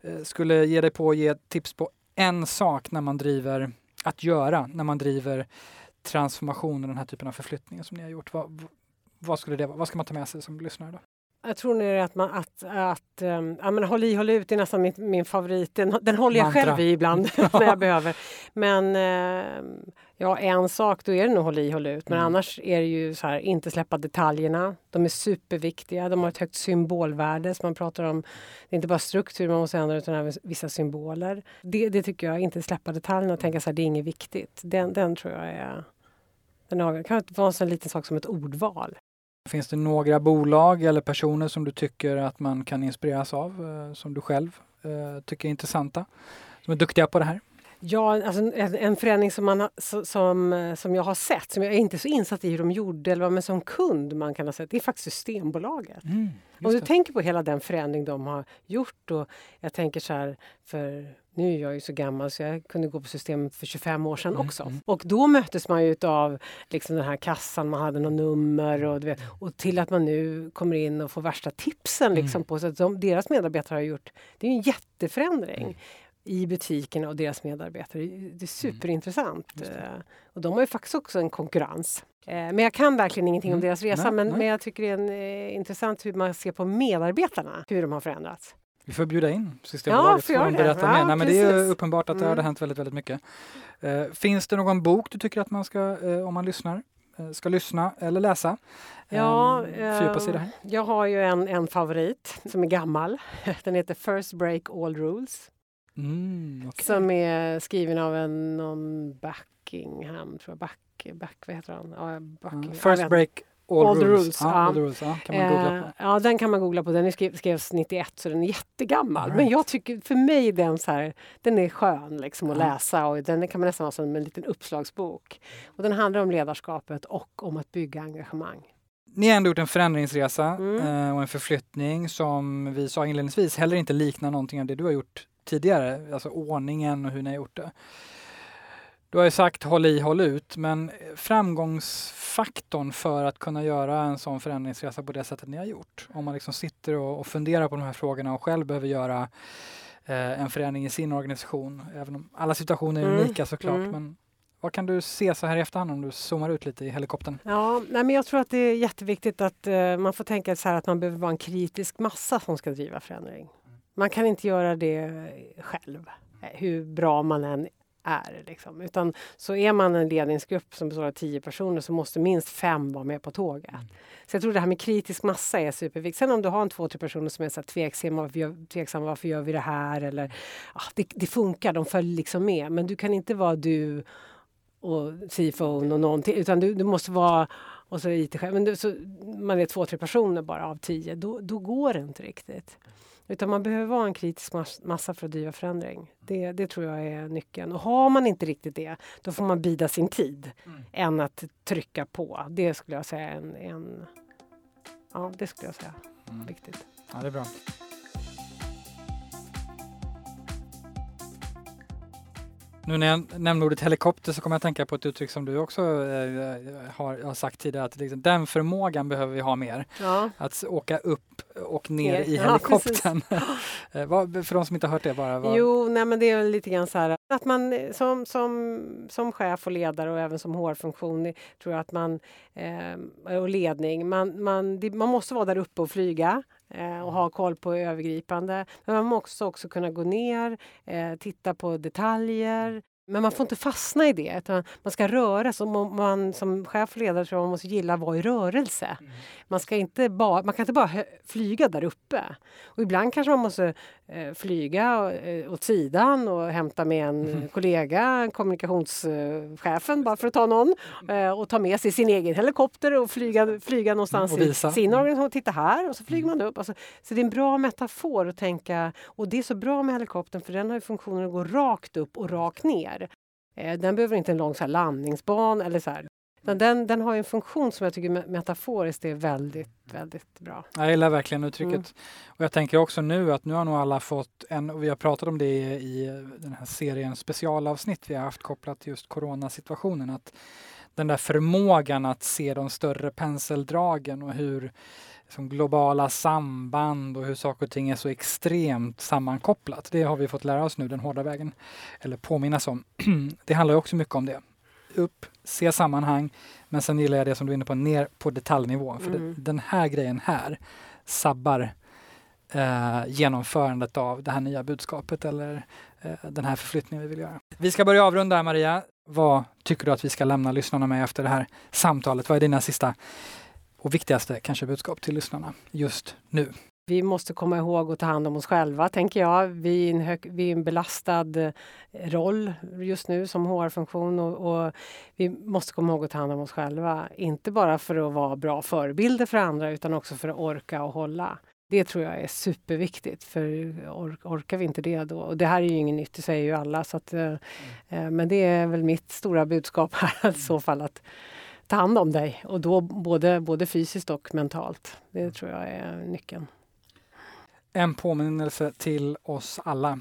eh, skulle ge dig på att ge tips på en sak när man driver, att göra när man driver transformation och den här typen av förflyttningar som ni har gjort. Vad, vad skulle det vara? Vad ska man ta med sig som lyssnare då? Jag tror nog att, man, att, att um, ja, men håll i, håll ut är nästan min, min favorit. Den, den håller jag Mantra. själv i ibland [LAUGHS] [LAUGHS] när jag behöver. Men ehm, ja, en sak, då är det nog håll i, håll ut. Men Mm. annars är det ju så här, inte släppa detaljerna. De är superviktiga. De har ett högt symbolvärde. Så man pratar om, det är inte bara struktur man måste ändra utan även vissa symboler. Det, det tycker jag, inte släppa detaljerna och tänka så här, det är inget viktigt. Den, den tror jag är... Den har, kan vara en sån liten sak som ett ordval. Finns det några bolag eller personer som du tycker att man kan inspireras av, eh, som du själv eh, tycker är intressanta, som är duktiga på det här? Ja, alltså en, en förändring som, man som, eh, som jag har sett, som jag är inte är så insatt i hur de gjorde, eller vad, men som kund man kan ha sett, det är faktiskt Systembolaget. Mm, Om du det. tänker på hela den förändring de har gjort och jag tänker så här, för nu är jag ju så gammal så jag kunde gå på systemet för 25 år sedan Mm, också. mm. Och då möttes man ju av liksom den här kassan, man hade något nummer och, vet, och till att man nu kommer in och får värsta tipsen liksom Mm. på så att de, deras medarbetare har gjort. Det är en jätteförändring Mm. I butikerna och deras medarbetare. Det är superintressant. Just det. Eh, Och de har ju faktiskt också en konkurrens. Eh, Men jag kan verkligen ingenting om Mm. deras resa Nej, men, nej. men jag tycker det är en, eh, intressant hur man ser på medarbetarna, hur de har förändrats. Vi får bjuda in Systembolaget göra de det. berätta Ja, mer. Nej, men det är uppenbart att det Mm. hade hänt väldigt, väldigt mycket. Eh, finns det någon bok du tycker att man ska, eh, om man lyssnar, eh, ska lyssna eller läsa? Ja, det här. Jag har ju en, en favorit som är gammal. [LAUGHS] Den heter First Break All Rules. Mm, okej. Som är skriven av en någon Buckingham, tror jag. Back, back, vad heter han? Ja, Buckingham. Jag First break all, All rules. rules, Ja, ja. all the rules. Ja, kan man googla Eh, på. Ja, den kan man googla på. Den är skrev, skrevs 91 så den är jättegammal. All Men right. jag tycker, för mig den så här, den är skön liksom, att läsa och den kan man nästan ha som en liten uppslagsbok. Och den handlar om ledarskapet och om att bygga engagemang. Ni har ändå gjort en förändringsresa Mm. eh, och en förflyttning som vi sa inledningsvis heller inte liknar någonting av det du har gjort tidigare, alltså ordningen och hur ni har gjort det. Du har ju sagt håll i, håll ut, men framgångsfaktorn för att kunna göra en sån förändringsresa på det sättet ni har gjort, om man liksom sitter och, och funderar på de här frågorna och själv behöver göra eh, en förändring i sin organisation, även om alla situationer är Mm, unika såklart, mm. men vad kan du se så här i efterhand om du zoomar ut lite i helikoptern? Ja, nej, men jag tror att det är jätteviktigt att eh, man får tänka så här att man behöver vara en kritisk massa som ska driva förändring. Man kan inte göra det själv, hur bra man än är. Liksom. Utan så är man en ledningsgrupp som består av tio personer så måste minst fem vara med på tåget. Så jag tror det här med kritisk massa är superviktigt. Sen om du har en två, tre personer som är så här tveksamma, varför gör, tveksamma, varför gör vi det här? Eller, ah, det, det funkar, de följer liksom med. Men du kan inte vara du och CFO och någonting, utan du, du måste vara och så IT-chef. Men du, så, man är två, tre personer bara av tio, då, då går det inte riktigt. Utan man behöver vara en kritisk mass- massa för att driva förändring. Det, det tror jag är nyckeln. Och har man inte riktigt det, då får man bida sin tid Mm. än att trycka på. Det skulle jag säga en, en Ja, det skulle jag säga Mm. viktigt. Ja, det är bra. Nu när jag nämner ordet helikopter så kommer jag att tänka på ett uttryck som du också eh, har, har, sagt tidigare, att liksom, den förmågan behöver vi ha mer. Ja. Att åka upp och ner ja, i helikoptern. Ja, [LAUGHS] för de som inte har hört det bara. Vad... Jo, nej men det är lite grann så här att man som, som, som chef och ledare och även som HR-funktion tror jag att man eh, och ledning, man, man, det, man måste vara där uppe och flyga eh, och ha koll på övergripande. Men man måste också kunna gå ner, eh, titta på detaljer, men man får inte fastna i det, utan man ska röra sig. Man, som chef och ledare tror jag man måste gilla att vara i rörelse. Mm. Man, ska inte ba, man kan inte bara flyga där uppe. Och ibland kanske man måste eh, flyga eh, åt sidan och hämta med en mm. kollega, kommunikationschefen bara för att ta någon, eh, och ta med sig sin egen helikopter och flyga, flyga någonstans och i sin organisation. Titta här! Och så flyger mm. man upp. Alltså, så det är en bra metafor att tänka, och det är så bra med helikoptern för den har funktionen att gå rakt upp och rakt ner ner. Eh, den behöver inte en lång så här, landningsbana eller så här. Den, den har en funktion som jag tycker metaforiskt är väldigt, väldigt bra. Jag gillar verkligen uttrycket. Mm. Och jag tänker också nu att nu har nog alla fått en, och vi har pratat om det i den här serien specialavsnitt vi har haft kopplat till just coronasituationen, att den där förmågan att se de större penseldragen och hur som globala samband och hur saker och ting är så extremt sammankopplat. Det har vi fått lära oss nu den hårda vägen, eller påminnas om. [CLEARS THROAT] det handlar också mycket om det. Upp, se sammanhang, men sen gillar jag det som du är inne på, ner på detaljnivå. För mm. det, den här grejen här sabbar eh, genomförandet av det här nya budskapet eller eh, den här förflyttningen vi vill göra. Vi ska börja avrunda här Maria. Vad tycker du att vi ska lämna lyssnarna med efter det här samtalet? Vad är dina sista och viktigaste kanske budskap till lyssnarna just nu? Vi måste komma ihåg att ta hand om oss själva, tänker jag. Vi är en, hög, vi är en belastad eh, roll just nu som HR-funktion och, och, vi måste komma ihåg att ta hand om oss själva. Inte bara för att vara bra förebilder för andra utan också för att orka och hålla. Det tror jag är superviktigt, för or orkar vi inte det då... Och det här är ju inget nytt, det säger ju alla. Så att, mm. eh, men det är väl mitt stora budskap här [LAUGHS] i så fall. att ta hand om dig och då både, både fysiskt och mentalt. Det tror jag är nyckeln. En påminnelse till oss alla.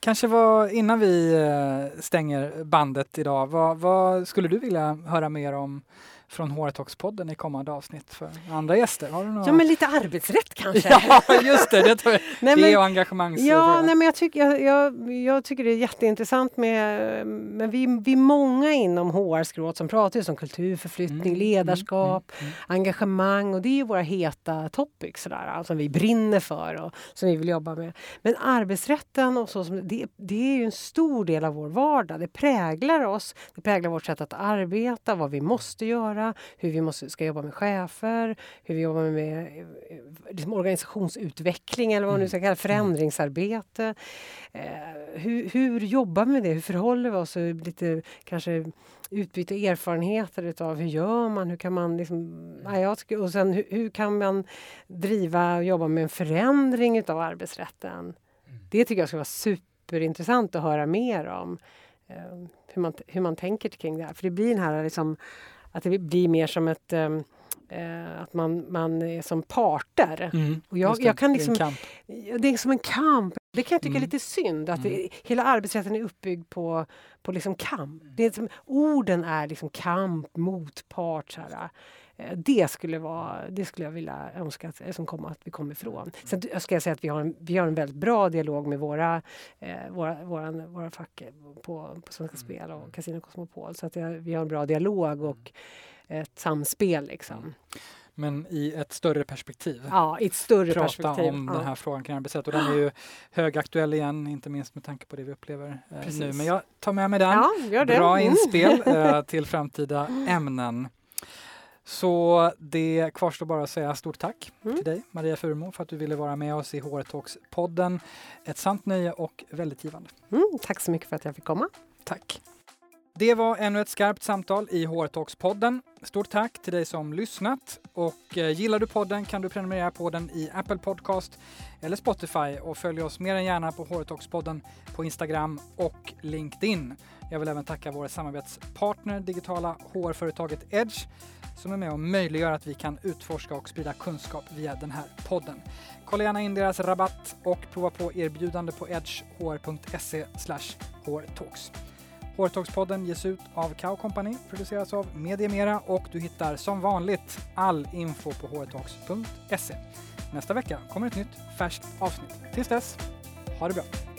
Kanske var, innan vi eh, stänger bandet idag, vad, vad skulle du vilja höra mer om från HR-talks-podden i kommande avsnitt för andra gäster? Har du några... Ja, men lite arbetsrätt kanske? [LAUGHS] ja, just det! Det, [LAUGHS] nej, men, det och engagemangs... Ja, nej, men jag, tycker, jag, jag, jag, tycker det är jätteintressant med... Men vi, vi är många inom HR-skrået som pratar just om kulturförflyttning, mm, mm ledarskap, mm, mm, engagemang och det är våra heta topics sådär, som vi brinner för och som vi vill jobba med. Men arbetsrätten och så, det, det är ju en stor del av vår vardag. Det präglar oss, det präglar vårt sätt att arbeta, vad vi måste göra göra, hur vi måste, ska jobba med chefer, hur vi jobbar med liksom organisationsutveckling eller vad man nu ska kalla mm. förändringsarbete. Eh, hur, hur jobbar vi med det? Hur förhåller vi oss? Lite kanske utbyta erfarenheter utav hur gör man, hur kan man liksom, ja, och sen hur, hur, kan man driva och jobba med en förändring utav arbetsrätten? Mm. Det tycker jag ska vara superintressant att höra mer om. Eh, hur, man, hur man tänker kring det här. För det blir den här liksom, att det blir mer som ett ehm, eh, att man, man är som parter. Mm, och jag, jag kan liksom, det, är liksom- det är som en kamp. Det kan jag tycka mm. är lite synd, att mm. det, hela arbetsrätten är uppbyggd på, på liksom kamp. Mm. Det är som, orden är liksom kamp, motpart. Så här. Eh, det skulle, vara, det skulle jag vilja önska att, som kom, att vi kom ifrån. Sen ska jag säga att vi har en, vi har en väldigt bra dialog med våra, eh, våra, våra, våra fack på, på Svenska Spel och Casino Cosmopol. Så att jag, vi har en bra dialog och ett samspel. Liksom. Men i ett större perspektiv. Ja, i ett större Prata perspektiv. om ja. den här frågan kring arbetsrätt. Och den är ju högaktuell igen, inte minst med tanke på det vi upplever eh, nu. Men jag tar med mig den. Ja, Bra mm. inspel [LAUGHS] eh, till framtida ämnen. Så det kvarstår bara att säga stort tack mm. till dig Maria Furmo för att du ville vara med oss i HR Talks-podden. Ett sant nöje och väldigt givande. Mm, tack så mycket för att jag fick komma. Tack. Det var ännu ett skarpt samtal i HR Talks-podden. Stort tack till dig som lyssnat och eh, gillar du podden kan du prenumerera på den i Apple Podcast eller Spotify och följ oss mer än gärna på HR Talks-podden på Instagram och LinkedIn. Jag vill även tacka vår samarbetspartner, digitala HR-företaget Edge, som är med och möjliggör att vi kan utforska och sprida kunskap via den här podden. Kolla gärna in deras rabatt och prova på erbjudande på edgehr.se hrtalks. Hårtalkspodden ges ut av Kao Company, produceras av Mediemera och du hittar som vanligt all info på hårtalks.se. Nästa vecka kommer ett nytt färskt avsnitt. Tills dess, ha det bra!